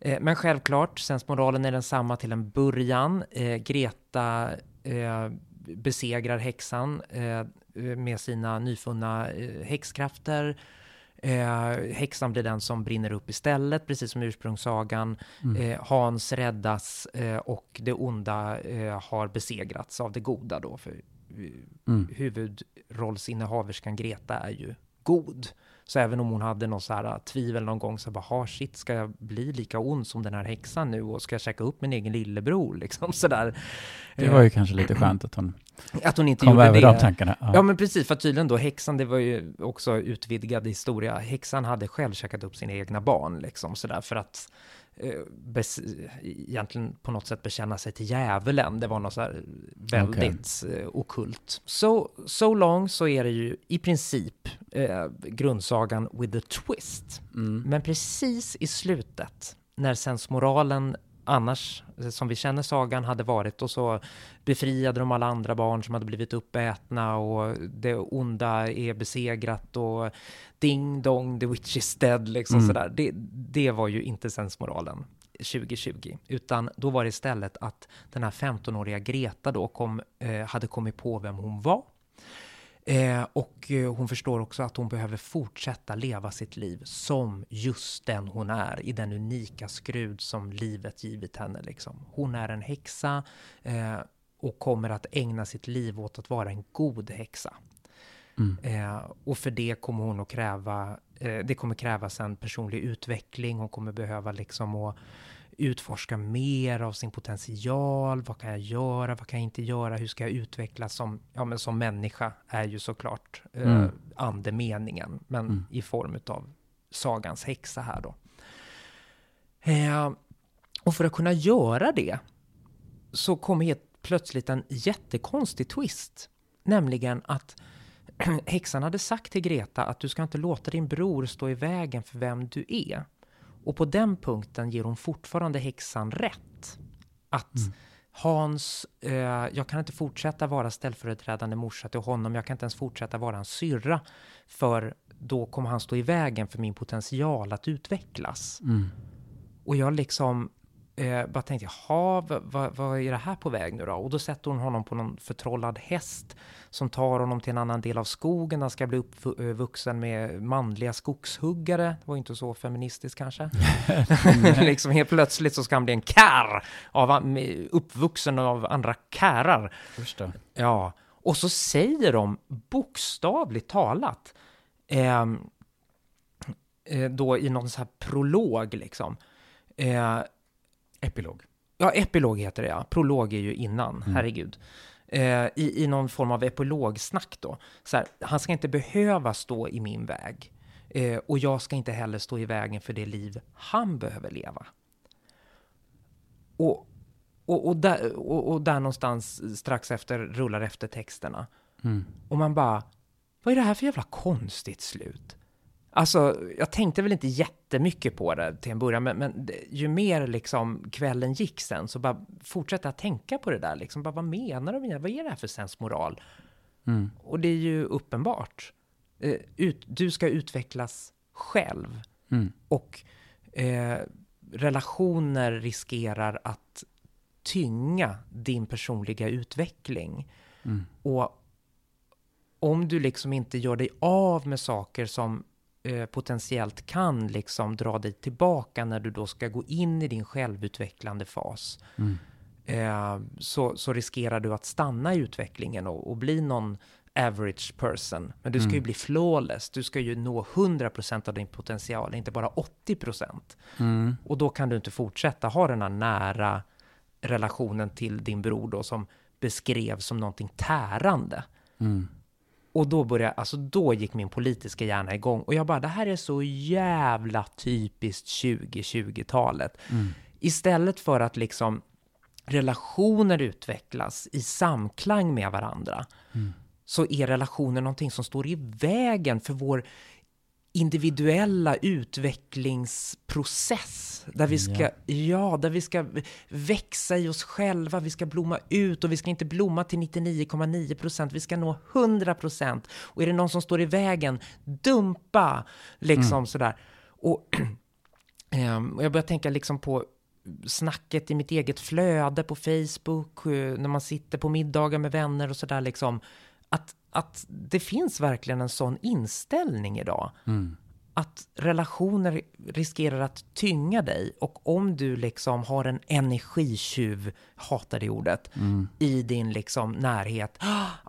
Eh, Men självklart, sensmoralen är densamma till en början. Eh, Greta eh, besegrar häxan med sina nyfunna häxkrafter. Eh, häxan blir den som brinner upp istället, precis som ursprungssagan. Mm. Eh, Hans räddas eh, och det onda eh, har besegrats av det goda då. För Mm. huvudrollsinnehaverskan Greta är ju god. Så även om hon hade någon så här äh, tvivel någon gång så bara, ha shit, ska jag bli lika ond som den här häxan nu och ska jag käka upp min egen lillebror liksom sådär. Det var ju kanske lite skönt att hon Att hon inte kom gjorde över det. de tankarna. Ja. Ja men precis, för tydligen då häxan, det var ju också utvidgad historia. Häxan hade själv käkat upp sina egna barn liksom sådär för att eh, egentligen på något sätt bekänna sig till djävulen. Det var något så här väldigt eh, okult. Så so long så är det ju i princip eh, grundsagan with a twist. Mm. Men precis i slutet, när sensmoralen annars, eh, som vi känner sagan, hade varit och så befriade de alla andra barn som hade blivit uppätna och det onda är besegrat och ding dong, the witch is dead, liksom Mm. sådär. Det, det var ju inte sensmoralen 2020, utan då var det istället att den här 15-åriga Greta då kom, eh, hade kommit på vem hon var. Eh, och eh, hon förstår också att hon behöver fortsätta leva sitt liv som just den hon är, i den unika skrud som livet givit henne. Liksom. Hon är en häxa eh, och kommer att ägna sitt liv åt att vara en god häxa. Mm. Eh, och för det kommer hon att kräva, eh, det kommer krävas en personlig utveckling, hon kommer behöva liksom att utforska mer av sin potential, vad kan jag göra, vad kan jag inte göra, hur ska jag utvecklas som, ja, men som människa är ju såklart eh, Mm. andemeningen, men Mm. i form av sagans häxa här då. Eh, och för att kunna göra det så kommer helt plötsligt en jättekonstig twist, nämligen att häxan hade sagt till Greta att du ska inte låta din bror stå i vägen för vem du är. Och på den punkten ger hon fortfarande häxan rätt. Att Mm. Hans, eh, jag kan inte fortsätta vara ställföreträdande morsa till honom, jag kan inte ens fortsätta vara en syrra, för då kommer han stå i vägen för min potential att utvecklas. Mm. Och jag liksom, eh, bara tänkte, jaha, vad, vad, vad är det här på väg nu då? Och då sätter hon honom på någon förtrollad häst som tar honom till en annan del av skogen. Han ska bli uppvuxen med manliga skogshuggare. Det var inte så feministiskt kanske. liksom helt plötsligt så ska han bli en kär, av, uppvuxen av andra kärar. Ja, och så säger de bokstavligt talat, eh, eh, då i någon sån här prolog liksom. Eh, epilog. Ja, epilog heter det ja. Prolog är ju innan, mm. herregud. Eh, i, I någon form av epilogsnack då. Så här, han ska inte behöva stå i min väg. Eh, och jag ska inte heller stå i vägen för det liv han behöver leva. Och, och, och, där, och, och där någonstans strax efter rullar efter texterna. Mm. Och man bara, vad är det här för jävla konstigt slut? Alltså, jag tänkte väl inte jättemycket på det till en början, men, men ju mer liksom kvällen gick sen så bara fortsatte jag tänka på det där. Liksom, bara, vad menar de? Vad är det här för sensmoral? Mm. Och det är ju uppenbart. Eh, ut, du ska utvecklas själv. Mm. Och eh, relationer riskerar att tynga din personliga utveckling. Mm. Och om du liksom inte gör dig av med saker som eh, potentiellt kan liksom dra dig tillbaka när du då ska gå in i din självutvecklande fas, mm. eh, så, så riskerar du att stanna i utvecklingen och, och bli någon average person. Men du ska mm. ju bli flawless. Du ska ju nå 100% av din potential, inte bara 80%. Mm. Och då kan du inte fortsätta ha den här nära relationen till din bror då som beskrevs som någonting tärande. Mm. Och då började, alltså då gick min politiska hjärna igång och jag bara, det här är så jävla typiskt 2020-talet. Mm. Istället för att liksom relationer utvecklas i samklang med varandra, mm. så är relationer någonting som står i vägen för vår individuella utvecklingsprocess där vi ska, ja. ja. där vi ska växa i oss själva, vi ska blomma ut och vi ska inte blomma till 99,9 procent, vi ska nå 100 procent. Och är det någon som står i vägen, dumpa, liksom mm. sådär. Och, um, och jag börjar tänka liksom på snacket i mitt eget flöde på Facebook, eh, när man sitter på middagar med vänner och sådär liksom. Att att det finns verkligen en sån inställning idag. Mm. Att relationer riskerar att tynga dig och om du liksom har en energitjuv, hatar det ordet, mm. i din liksom närhet,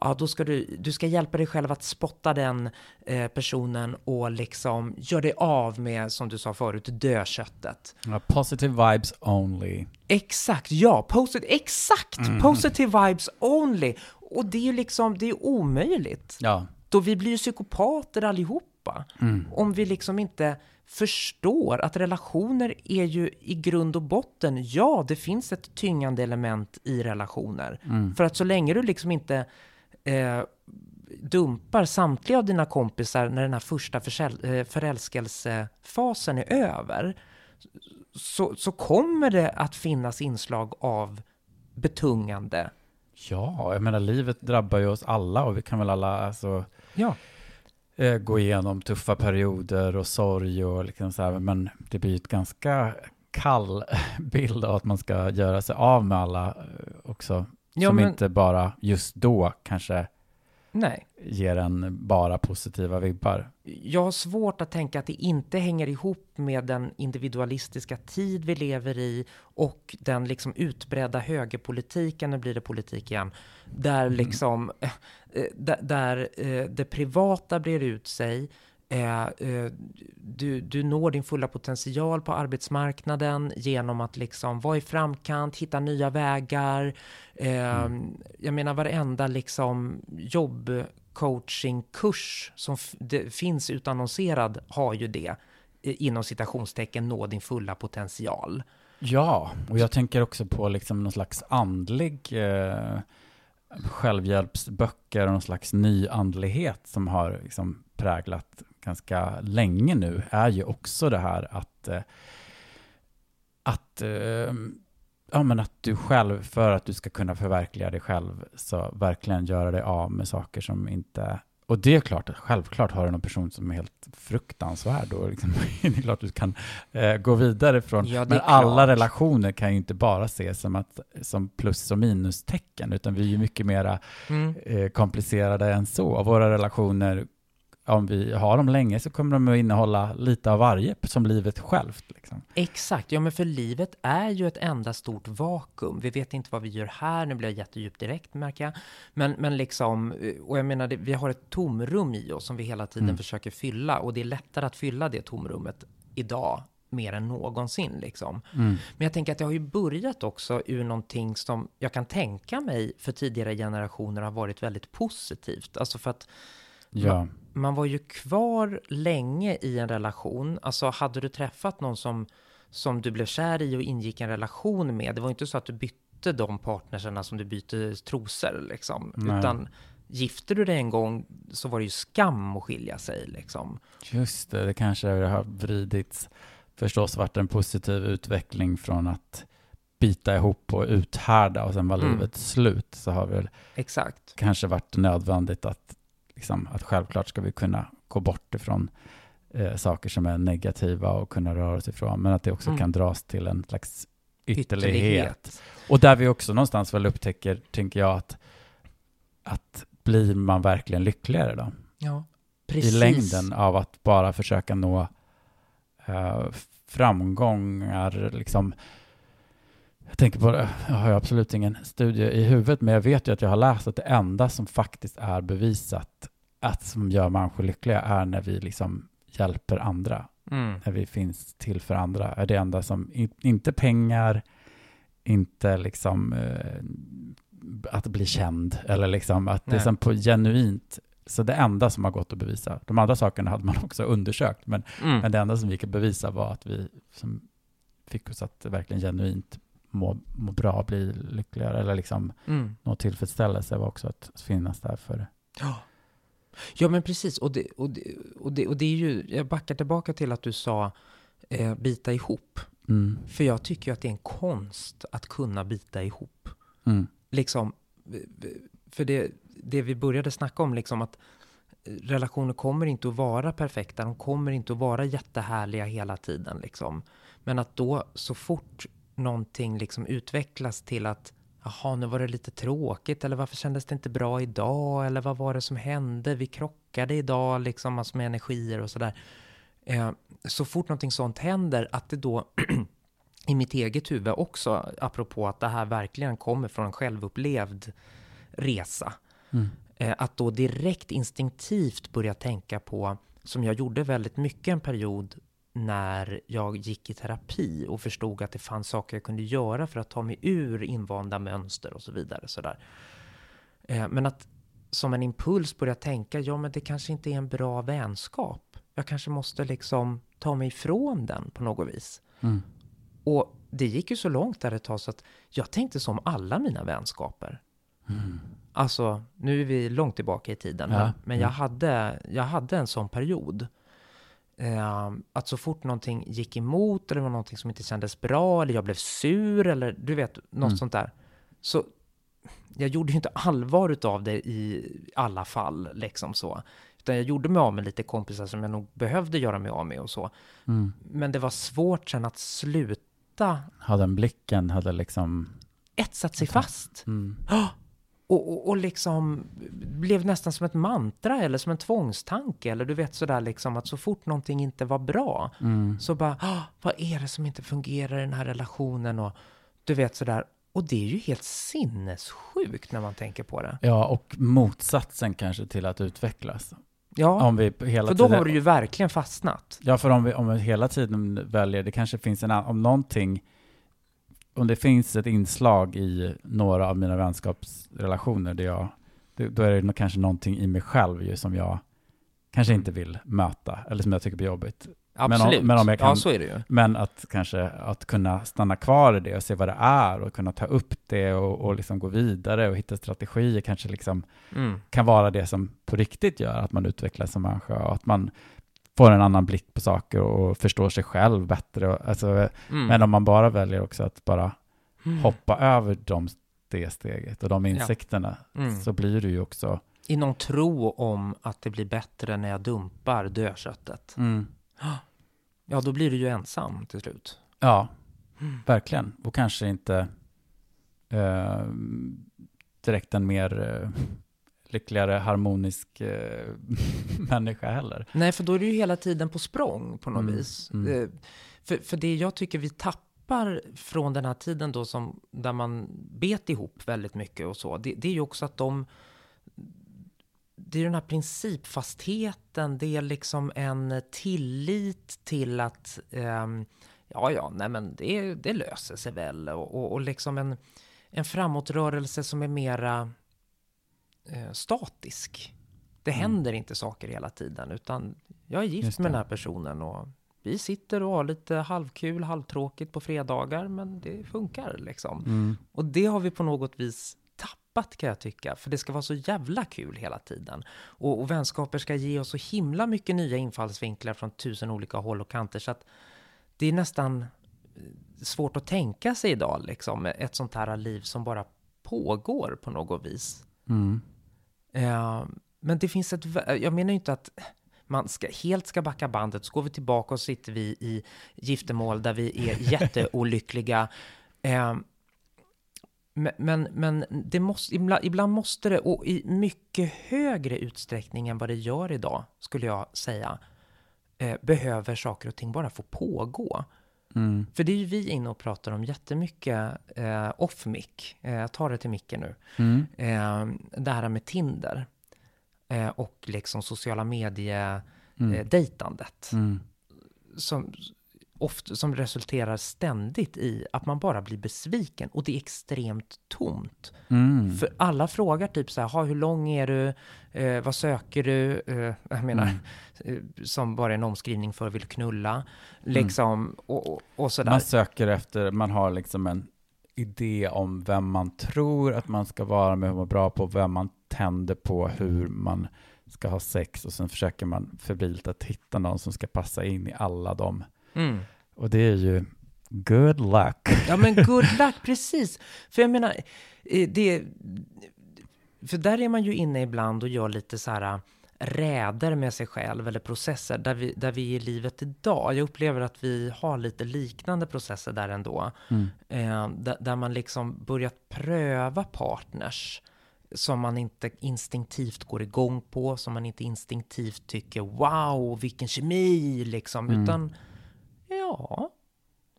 ja då ska du, du ska hjälpa dig själv att spotta den eh, personen och liksom gör dig av med, som du sa förut, dödköttet. Ja, positive vibes only. Exakt, ja, posit exakt, mm. positive vibes only. Och det är ju liksom, det är omöjligt. Ja. Då vi blir ju psykopater allihopa. Mm. Om vi liksom inte förstår att relationer är ju i grund och botten, ja, det finns ett tyngande element i relationer. Mm. För att så länge du liksom inte eh, dumpar samtliga av dina kompisar när den här första eh, förälskelsefasen är över, så, så kommer det att finnas inslag av betungande, Ja, jag menar livet drabbar ju oss alla och vi kan väl alla alltså, ja. eh, gå igenom tuffa perioder och sorg och liksom så här, men det blir ett ganska kall bild av att man ska göra sig av med alla eh, också, ja, som men... inte bara just då kanske Nej. ger en bara positiva vibbar. Jag har svårt att tänka att det inte hänger ihop med den individualistiska tid vi lever i och den liksom utbredda högerpolitiken, nu blir det politik igen, där mm. liksom, äh, där, där äh, det privata brer ut sig, Eh, eh, du, du når din fulla potential på arbetsmarknaden genom att liksom vara i framkant, hitta nya vägar. Eh, mm. Jag menar varenda liksom jobbcoachingkurs som finns utannonserad har ju det inom citationstecken nå din fulla potential. Ja, och jag tänker också på liksom någon slags andlig eh, självhjälpsböcker och någon slags nyandlighet som har liksom präglat ganska länge nu är ju också det här att, eh, att, eh, ja, men att du själv, för att du ska kunna förverkliga dig själv, så verkligen göra dig av med saker som inte och det är klart, självklart har du någon person som är helt fruktansvärd då liksom, det är klart du kan eh, gå vidare från. Ja, Men alla relationer kan ju inte bara ses som, att, som plus och minustecken, utan vi är ju mycket mera Mm. eh, komplicerade än så. Våra relationer, om vi har dem länge, så kommer de att innehålla lite av varje, som livet självt. Liksom. Exakt, ja men för livet är ju ett enda stort vakuum. Vi vet inte vad vi gör här, nu blir jag jättedjupt direkt märker jag. Men, men liksom, eh, och jag menar, det, vi har ett tomrum i oss som vi hela tiden Mm. försöker fylla. Och det är lättare att fylla det tomrummet idag mer än någonsin liksom. Men jag tänker att det har ju börjat också ur någonting som jag kan tänka mig för tidigare generationer har varit väldigt positivt. Alltså för att Ja. man var ju kvar länge i en relation. Alltså hade du träffat någon som, som du blev kär i och ingick en relation med, det var inte så att du bytte de partnerserna som du byter trosor liksom. Nej. Utan gifte du dig en gång så var det ju skam att skilja sig liksom. Just det, det kanske har vridits, förstås varit en positiv utveckling från att bita ihop och uthärda och sen var Mm. livet slut, så har väl Exakt. kanske varit nödvändigt att, liksom, att självklart ska vi kunna gå bort ifrån eh, saker som är negativa och kunna röra oss ifrån, men att det också Mm. kan dras till en slags ytterlighet. Och där vi också någonstans väl upptäcker, tänker jag, att, att blir man verkligen lyckligare då? Ja, precis. i längden av att bara försöka nå eh, framgångar. Liksom. Jag tänker på det, jag har ju absolut ingen studie i huvudet, men jag vet ju att jag har läst att det enda som faktiskt är bevisat att som gör människor lyckliga är när vi liksom hjälper andra, Mm. när vi finns till för andra. Är det enda som, in, inte pengar, inte liksom eh, att bli känd, eller liksom att det är Nej. som på genuint så det enda som har gått att bevisa, de andra sakerna hade man också undersökt, men, Mm. men det enda som vi kan bevisa var att vi som fick oss att verkligen genuint må, må bra, bli lyckligare eller liksom Mm. nå tillfredsställelse var också att finnas där för Ja. Ja, men precis. Och det, och, det, och, det, och det är ju, jag backar tillbaka till att du sa eh, bita ihop. mm, För jag tycker ju att det är en konst att kunna bita ihop. mm, Liksom, för det, det vi började snacka om, liksom att relationer kommer inte att vara perfekta, de kommer inte att vara jättehärliga hela tiden. Liksom. Men att då så fort någonting liksom utvecklas till att Jaha, nu var det lite tråkigt, eller varför kändes det inte bra idag, eller vad var det som hände, vi krockade idag, liksom, alltså med energier och sådär. Eh, så fort någonting sånt händer, att det då i mitt eget huvud också, apropå att det här verkligen kommer från en självupplevd resa, mm, eh, att då direkt instinktivt börja tänka på, som jag gjorde väldigt mycket en period när jag gick i terapi och förstod att det fanns saker jag kunde göra för att ta mig ur invanda mönster och så vidare. Sådär. Eh, men att som en impuls börja tänka, ja men det kanske inte är en bra vänskap. Jag kanske måste liksom ta mig ifrån den på något vis. mm, Och det gick ju så långt där ett tag så att jag tänkte som alla mina vänskaper. mm, Alltså, nu är vi långt tillbaka i tiden, Ja, men, men ja. jag, hade, jag hade en sån period. Eh, att så fort någonting gick emot, eller var någonting som inte kändes bra, eller jag blev sur, eller du vet, något Mm. sånt där. Så jag gjorde ju inte allvar utav det i alla fall, liksom så. Utan jag gjorde mig av med lite kompisar som jag nog behövde göra mig av med och så. mm. Men det var svårt sen att sluta Hade den blicken, hade liksom etsat sig fast. mm, Och, och, och liksom blev nästan som ett mantra eller som en tvångstanke. Eller du vet sådär liksom att så fort någonting inte var bra mm, så bara, "Ah, vad är det som inte fungerar i den här relationen? Och du vet sådär. Och det är ju helt sinnessjukt när man tänker på det. ja, och motsatsen kanske till att utvecklas. Ja, Om vi hela för då tiden har du ju verkligen fastnat. Ja, för om vi, om vi hela tiden väljer, det kanske finns en annan, om någonting, om det finns ett inslag i några av mina vänskapsrelationer där jag, då är det kanske någonting i mig själv ju som jag kanske inte vill möta, eller som jag tycker blir jobbigt. om- Absolut. men om jag kan- Ja, så är det ju. Men att kanske att kunna stanna kvar i det och se vad det är och kunna ta upp det och, och liksom gå vidare och hitta strategier kanske liksom Mm. kan vara det som på riktigt gör att man utvecklas som människa och att man får en annan blick på saker och förstår sig själv bättre. Alltså, Mm. Men om man bara väljer också att bara Mm. hoppa över de, det steget och de insikterna Mm. så blir det ju också I någon tro om att det blir bättre när jag dumpar dödköttet. Mm. Ja, då blir du ju ensam till slut. Ja, verkligen. Och kanske inte eh, direkt en mer eh, lyckligare, harmonisk eh, människa heller. Nej, för då är du ju hela tiden på språng på något Mm, vis. mm. Eh, För, för det jag tycker vi tappar från den här tiden då som, där man bet ihop väldigt mycket och så, det, det är ju också att de det är den här principfastheten, det är liksom en tillit till att ehm, ja, ja, nej men det, det löser sig väl och, och, och liksom en, en framåtrörelse som är mera eh, statisk. Det Mm. händer inte saker hela tiden, utan jag är gift med den här personen och vi sitter och har lite halvkul, halvtråkigt på fredagar, men det funkar liksom. Mm. Och det har vi på något vis tappat kan jag tycka, för det ska vara så jävla kul hela tiden. Och, och vänskaper ska ge oss så himla mycket nya infallsvinklar från tusen olika håll och kanter, så att det är nästan eh, svårt att tänka sig idag, liksom, ett sånt här liv som bara pågår på något vis. Mm. Eh, men det finns ett, jag menar ju inte att man ska, helt ska backa bandet, så går vi tillbaka och sitter vi i giftermål där vi är jätteolyckliga. Eh, men, men, men det måste, ibland, ibland måste det, och i mycket högre utsträckning än vad det gör idag, skulle jag säga, eh, behöver saker och ting bara få pågå. Mm. För det är ju vi inne och pratar om jättemycket eh, off-mic. Eh, jag tar det till micken nu. Mm. Eh, det här med Tinder eh, och liksom sociala medier Mm. eh, dejtandet Mm. som, ofta, som resulterar ständigt i att man bara blir besviken och det är extremt tomt. Mm. För alla frågar typ så här, "Ha, hur lång är du? Eh, vad söker du? Eh, jag menar, Mm. eh, som bara är en omskrivning för vill knulla. Liksom, och, och, och sådär. Man söker efter, man har liksom en idé om vem man tror att man ska vara med, vara bra på, vem man tänder på, hur man ska ha sex och sen försöker man febrilt att hitta någon som ska passa in i alla dem. Mm. Och det är ju good luck. Ja men good luck, precis. För jag menar, eh, det... För där är man ju inne ibland och gör lite så här räder med sig själv eller processer där vi, där vi är i livet idag. Jag upplever att vi har lite liknande processer där ändå. Mm. Eh, där, där man liksom börjat pröva partners som man inte instinktivt går igång på, som man inte instinktivt tycker wow, vilken kemi liksom, Mm. utan ja,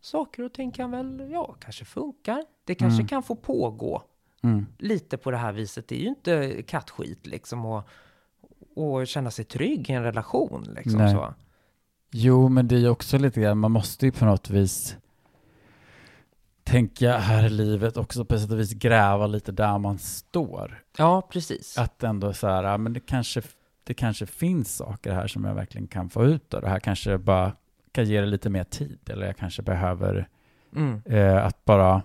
saker och ting kan väl, ja, kanske funkar. Det kanske Mm. kan få pågå Mm. lite på det här viset. Det är ju inte kattskit liksom och, och känna sig trygg i en relation liksom Nej. så. Jo, men det är ju också lite grann, man måste ju på något vis tänka här i livet också på sätt och vis gräva lite där man står. Ja, precis. Att ändå så här, men det kanske, det kanske finns saker här som jag verkligen kan få ut av det här. Kanske bara kan ge det lite mer tid. Eller jag kanske behöver Mm. eh, att bara,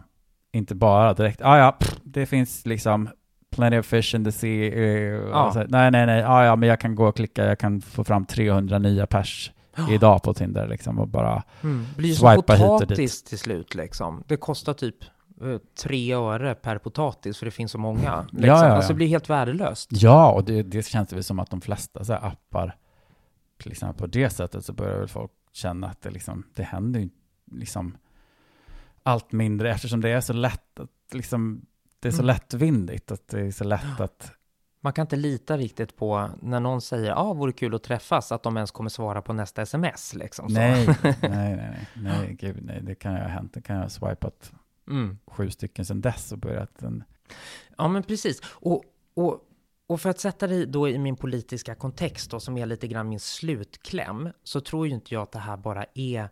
inte bara direkt, ah, ja, pff, det finns liksom plenty of fish in the sea. Eh, och Ja. så, nej, nej, nej, ah, ja, men jag kan gå och klicka, jag kan få fram 300 nya pers idag på Tinder liksom och bara, Mm. Blir Swipa hit och dit. potatis till slut liksom. Det kostar typ eh, tre öre per potatis för det finns så många. Liksom. ja, ja. Alltså det blir helt värdelöst. ja, och det, det känns väl som att de flesta så här appar, till exempel på det sättet så börjar väl folk känna att det liksom, det händer ju liksom allt mindre eftersom det är så lätt att liksom, det är så Mm. lättvindigt, att det är så lätt att Man kan inte lita riktigt på när någon säger ja, ah, vore kul att träffas, att de ens kommer svara på nästa sms liksom. Så. Nej, nej, nej, nej, nej, gud, nej, det kan ju ha hänt. Det kan ju ha swipat Mm. sju stycken sedan dess och börjat en... Ja, men precis. Och, och, och för att sätta det då i min politiska kontext då, som är lite grann min slutkläm, så tror ju inte jag att det här bara är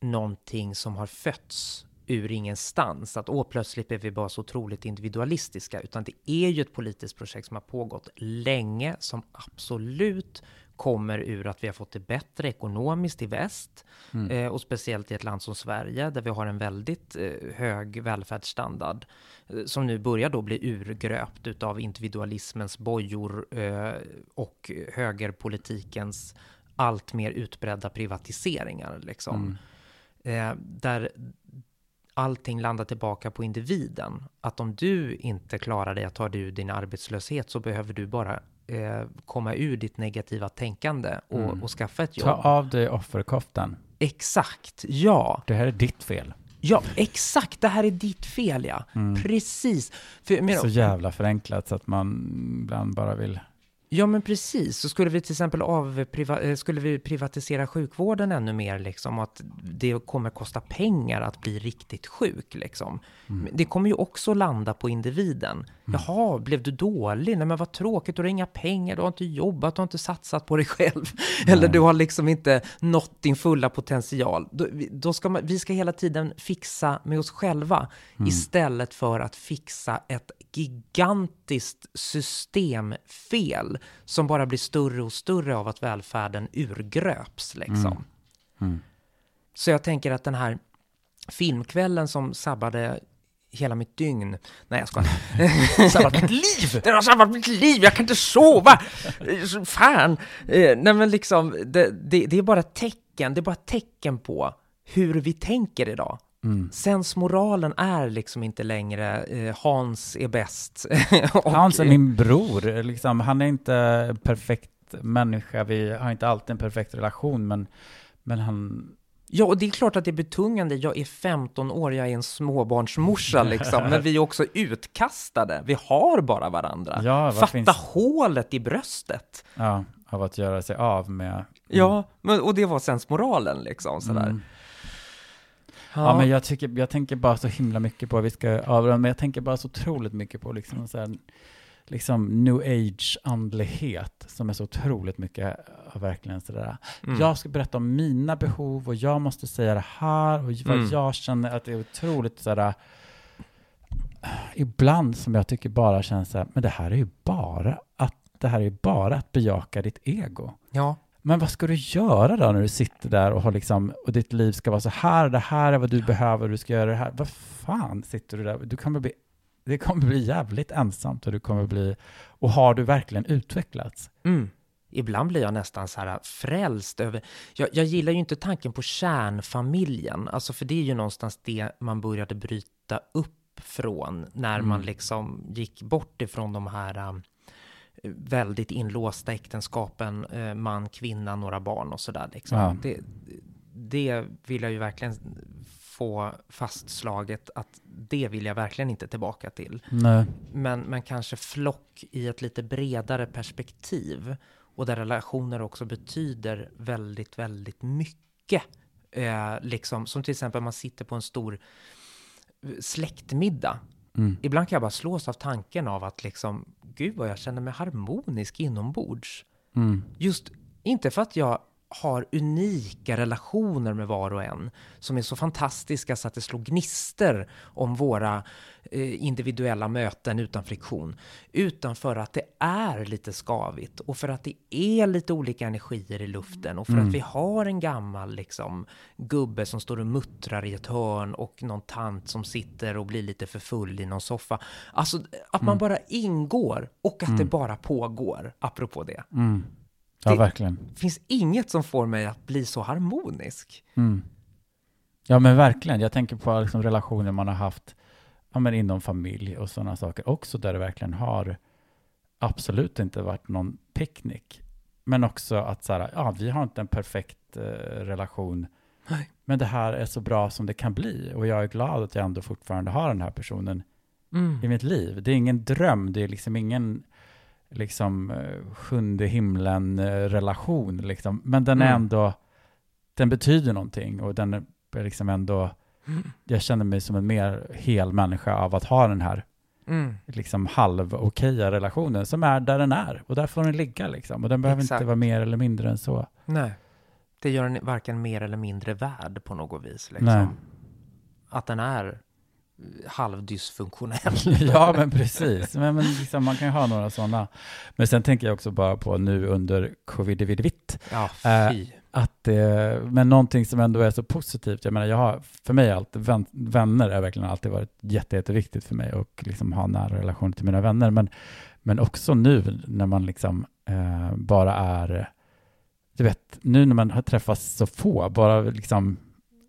någonting som har fötts ur ingenstans, att åh, plötsligt är vi bara så otroligt individualistiska, utan det är ju ett politiskt projekt som har pågått länge, som absolut kommer ur att vi har fått det bättre ekonomiskt i väst, Mm. eh, och speciellt i ett land som Sverige, där vi har en väldigt eh, hög välfärdsstandard, eh, som nu börjar då bli urgröpt utav individualismens bojor eh, och högerpolitikens allt mer utbredda privatiseringar. Liksom. Mm. Eh, där allting landar tillbaka på individen. Att om du inte klarar dig att ta dig ur din arbetslöshet så behöver du bara eh, komma ur ditt negativa tänkande och, Mm. och skaffa ett Ta jobb. av dig offerkoftan. Exakt, ja. Det här är ditt fel. Ja, exakt. Det här är ditt fel, ja. Mm. Precis. För, menar, Så jävla förenklat så att man ibland bara vill... Ja, men precis. Så skulle vi till exempel avpriva, eh, skulle vi privatisera sjukvården ännu mer, liksom, att det kommer kosta pengar att bli riktigt sjuk, liksom. Men Det kommer ju också landa på individen. Jaha, blev du dålig? Nej, men vad tråkigt, du har inga pengar, du har inte jobbat, du har inte satsat på dig själv. Eller du har liksom inte nått din fulla potential. Då, då ska man, vi ska hela tiden fixa med oss själva, istället för att fixa ett gigantiskt systemfel som bara blir större och större av att välfärden urgröps. Liksom. Mm. Så jag tänker att den här filmkvällen som sabbade hela mitt dygn. Nej, jag skojar. Sabbat mitt liv! Den har sabbat mitt liv, jag kan inte sova! Fan! Eh, nej men liksom, det, det, det är bara tecken, det är bara tecken på hur vi tänker idag. Mm. Sensmoralen är liksom inte längre eh, Hans är bäst. Och, Hans är min bror. Liksom, han är inte perfekt människa. Vi har inte alltid en perfekt relation, men, men han... Ja, och det är klart att det är betungande. Jag är 15 år, jag är en småbarnsmorsa liksom, men vi är också utkastade. Vi har bara varandra. Ja, Fatta finns- hålet i bröstet. Ja, av att göra sig av med... Ja, men, och det var sensmoralen liksom sådär. Mm. Ja, men jag, tycker, jag tänker bara så himla mycket på, vi ska avrunda, men jag tänker bara så otroligt mycket på liksom, så här, liksom new age-andlighet som är så otroligt mycket av verkligen sådär. Mm. Jag ska berätta om mina behov och jag måste säga det här och vad Mm. jag känner att det är otroligt sådär ibland som jag tycker bara känns så här, men det här är ju bara att det här är bara att bejaka ditt ego. Ja, Men vad ska du göra då när du sitter där och, har liksom, och ditt liv ska vara så här, det här är vad du behöver, du ska göra det här. Vad fan sitter du där? Du kommer bli, det kommer bli jävligt ensamt och du kommer bli, och har du verkligen utvecklats? Mm. Ibland blir jag nästan så här frälst över... Jag, jag gillar ju inte tanken på kärnfamiljen, alltså för det är ju någonstans det man började bryta upp från när man Mm. liksom gick bort ifrån de här um, väldigt inlåsta äktenskapen, eh, man, kvinna, några barn och sådär. Liksom. Ja. Det, det vill jag ju verkligen få fastslaget att det vill jag verkligen inte tillbaka till Nej. men, men kanske flock i ett lite bredare perspektiv och där relationer också betyder väldigt, väldigt mycket. Eh, liksom, som till exempel man sitter på en stor eh, släktmiddag. Mm. Ibland kan jag bara slås av tanken av att liksom, gud vad jag känner mig harmonisk inombords. Mm. Just, inte för att jag har unika relationer med var och en som är så fantastiska så att det slår gnister om våra eh, individuella möten utan friktion. Utan för att det är lite skavigt och för att det är lite olika energier i luften och för Mm. att vi har en gammal liksom, gubbe som står och muttrar i ett hörn och någon tant som sitter och blir lite för full i någon soffa. Alltså att man bara ingår och att det bara pågår, apropå det. Mm. Ja, Det- verkligen. finns inget som får mig att bli så harmonisk. Mm. Ja, men verkligen. Jag tänker på liksom relationer man har haft ja, men inom familj och sådana saker också, där det verkligen har absolut inte varit någon picknick. Men också att så här, ja, vi har inte en perfekt eh, relation, Nej. men det här är så bra som det kan bli. Och jag är glad att jag ändå fortfarande har den här personen i mitt liv. Det är ingen dröm, det är liksom ingen liksom eh, sjunde himlen-relation, liksom. men den är Mm. ändå, den betyder någonting och den är liksom ändå, jag känner mig som en mer hel människa av att ha den här Mm. liksom halv-okeja relationen som är där den är och där får den ligga liksom och den behöver Exakt. inte vara mer eller mindre än så. Nej. Det gör den varken mer eller mindre värd på något vis. Liksom. Nej. Att den är eh, halvdysfunktionell. ja, men precis. Men, men liksom, man kan ju ha några sådana. Men sen tänker jag också bara på nu under covid-vitt, Ja, Eh, fy. att det, men någonting som ändå är så positivt, jag menar, jag har, för mig vän, vänner har verkligen alltid varit jätte, jätteviktigt för mig och liksom ha nära relation till mina vänner, men, men också nu när man liksom eh, bara är, du vet, nu när man har träffats så få, bara liksom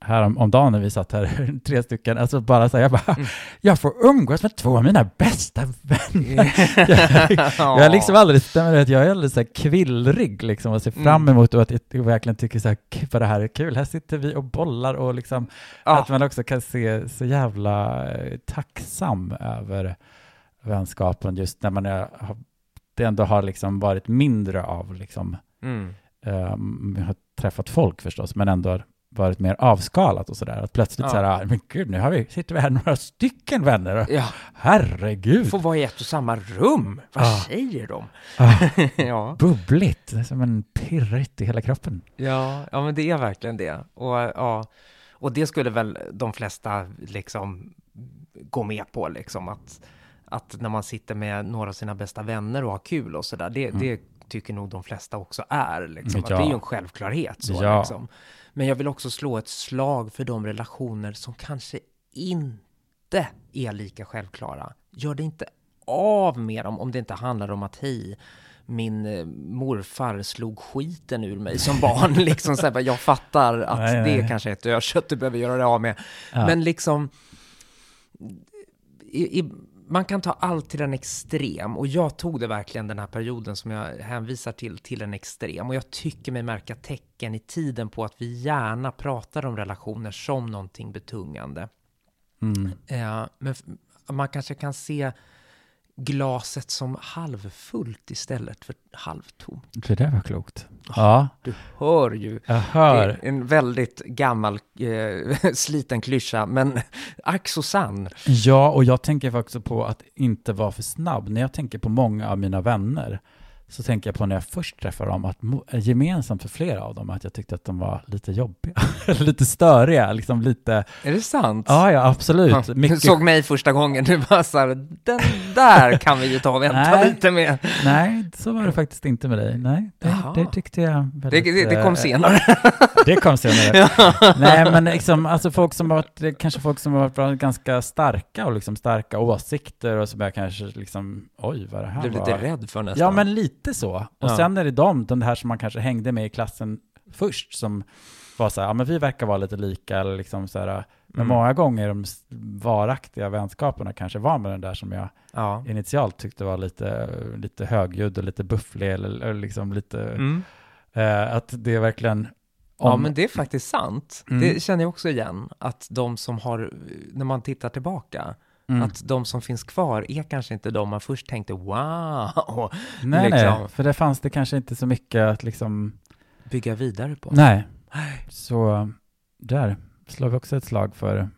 här om, om dagen när vi satt här, tre stycken, alltså bara så här, jag bara, Mm. jag får umgås med två av mina bästa vänner. jag, jag är liksom aldrig, stämmer att jag är alldeles så här kvillrig liksom och ser Mm. fram emot och att jag verkligen tycker så här, "Gud, vad det här är kul, här sitter vi och bollar och liksom, Ja. att man också kan se så jävla eh, tacksam över vänskapen just när man är, det ändå har liksom varit mindre av liksom, Mm. um, vi har träffat folk förstås, men ändå varit mer avskalat och sådär. Att plötsligt Ja. så här, "Ah, men gud, nu har vi, sitter vi här några stycken vänner. Ja, Herregud! får vara i ett och samma rum. Vad Ja. säger de? Ah, ja. bubbligt, det är som en pirrigt i hela kroppen. Ja, ja, men det är verkligen det. Och, ja, och det skulle väl de flesta liksom gå med på, liksom att, att när man sitter med några av sina bästa vänner och har kul och sådär, det, Mm. det tycker nog de flesta också är. Liksom. Ja. det är ju en självklarhet. Så, Ja. liksom. Men jag vill också slå ett slag för de relationer som kanske inte är lika självklara. Gör det inte av med dem om det inte handlar om att hej, min eh, morfar slog skiten ur mig som barn. liksom så här, jag fattar att Nej, det nej. är kanske ett dödkött du behöver göra det av med. Ja. Men liksom, i, i, man kan ta allt till en extrem och jag tog det verkligen den här perioden som jag hänvisar till, till en extrem. Och jag tycker mig märka tecken i tiden på att vi gärna pratar om relationer som någonting betungande. Mm. Eh, men man kanske kan se glaset som halvfullt istället för halvtomt. Det där var klokt. Ja, Du hör ju. jag Det hör. är en väldigt gammal eh, sliten klyscha, men ack så sann. Ja, och jag tänker också på att inte vara för snabb. När jag tänker på många av mina vänner så tänker jag på när jag först träffade dem att gemensamt för flera av dem att jag tyckte att de var lite jobbiga, lite störiga, liksom lite, Är det sant? ja ja absolut, Ja, Du mycket, såg mig första gången, du bara så här, den där kan vi ju ta och vänta Nej. lite med. nej så var det faktiskt inte med dig, nej, det, det tyckte jag Det, väldigt, det, det kom eh, senare. Det kom senare. Nej, men liksom, alltså folk som har varit, det kanske folk som har varit ganska starka och liksom starka åsikter och som jag kanske liksom, oj vad det här Blev var. lite rädd för nästan. Ja, men lite så. Och Ja. sen är det de, de här som man kanske hängde med i klassen först, som var så här, ja men vi verkar vara lite lika, eller liksom så här, men Mm. många gånger de varaktiga vänskaperna kanske var med den där som jag Ja. initialt tyckte var lite, lite högljudd och lite bufflig, eller, eller liksom lite, Mm. eh, att det är verkligen, Ja, om- men det är faktiskt sant. Mm. Det känner jag också igen, att de som har, när man tittar tillbaka, Mm. att de som finns kvar är kanske inte de man först tänkte wow, Nej, liksom. nej, för det fanns det kanske inte så mycket att liksom, bygga vidare på. nej. Så där slår vi också ett slag för,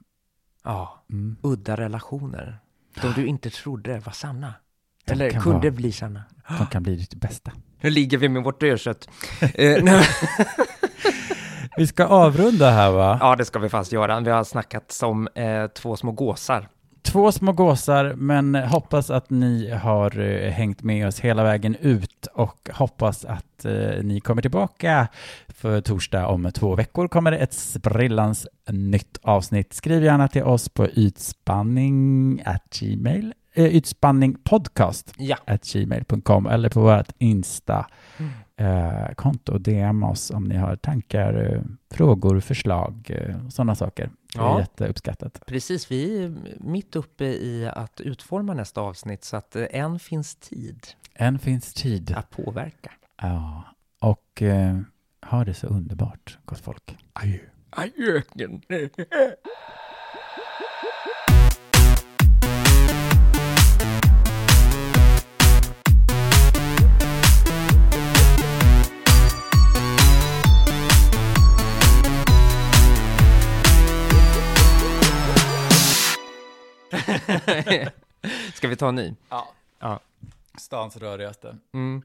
Ja, mm. udda relationer. De du inte trodde var sanna. Eller kan kunde vara- bli sanna. de kan bli ditt bästa. Nu ligger vi med vårt dödkött. eh, Vi ska avrunda här va? ja, det ska vi fast göra. Vi har snackat som eh, två små gåsar. Två små gåsar, men hoppas att ni har eh, hängt med oss hela vägen ut och hoppas att eh, ni kommer tillbaka för torsdag om två veckor kommer det ett sprillans nytt avsnitt. Skriv gärna till oss på ytspanning at gmail, eh, ytspanningpodcast Ja. at gmail.com eller på vårt Insta Mm. eh. DM oss om ni har tankar, eh, frågor, förslag, eh, sådana saker. Det är Ja. jätteuppskattat. Precis, vi är mitt uppe i att utforma nästa avsnitt så att eh, än finns tid Än finns tid. att påverka. Ja, och eh, ha det så underbart, gott folk. Adjö. Adjöken. Ska vi ta en ny? Ja. Ja. Stans rörigaste. Mm.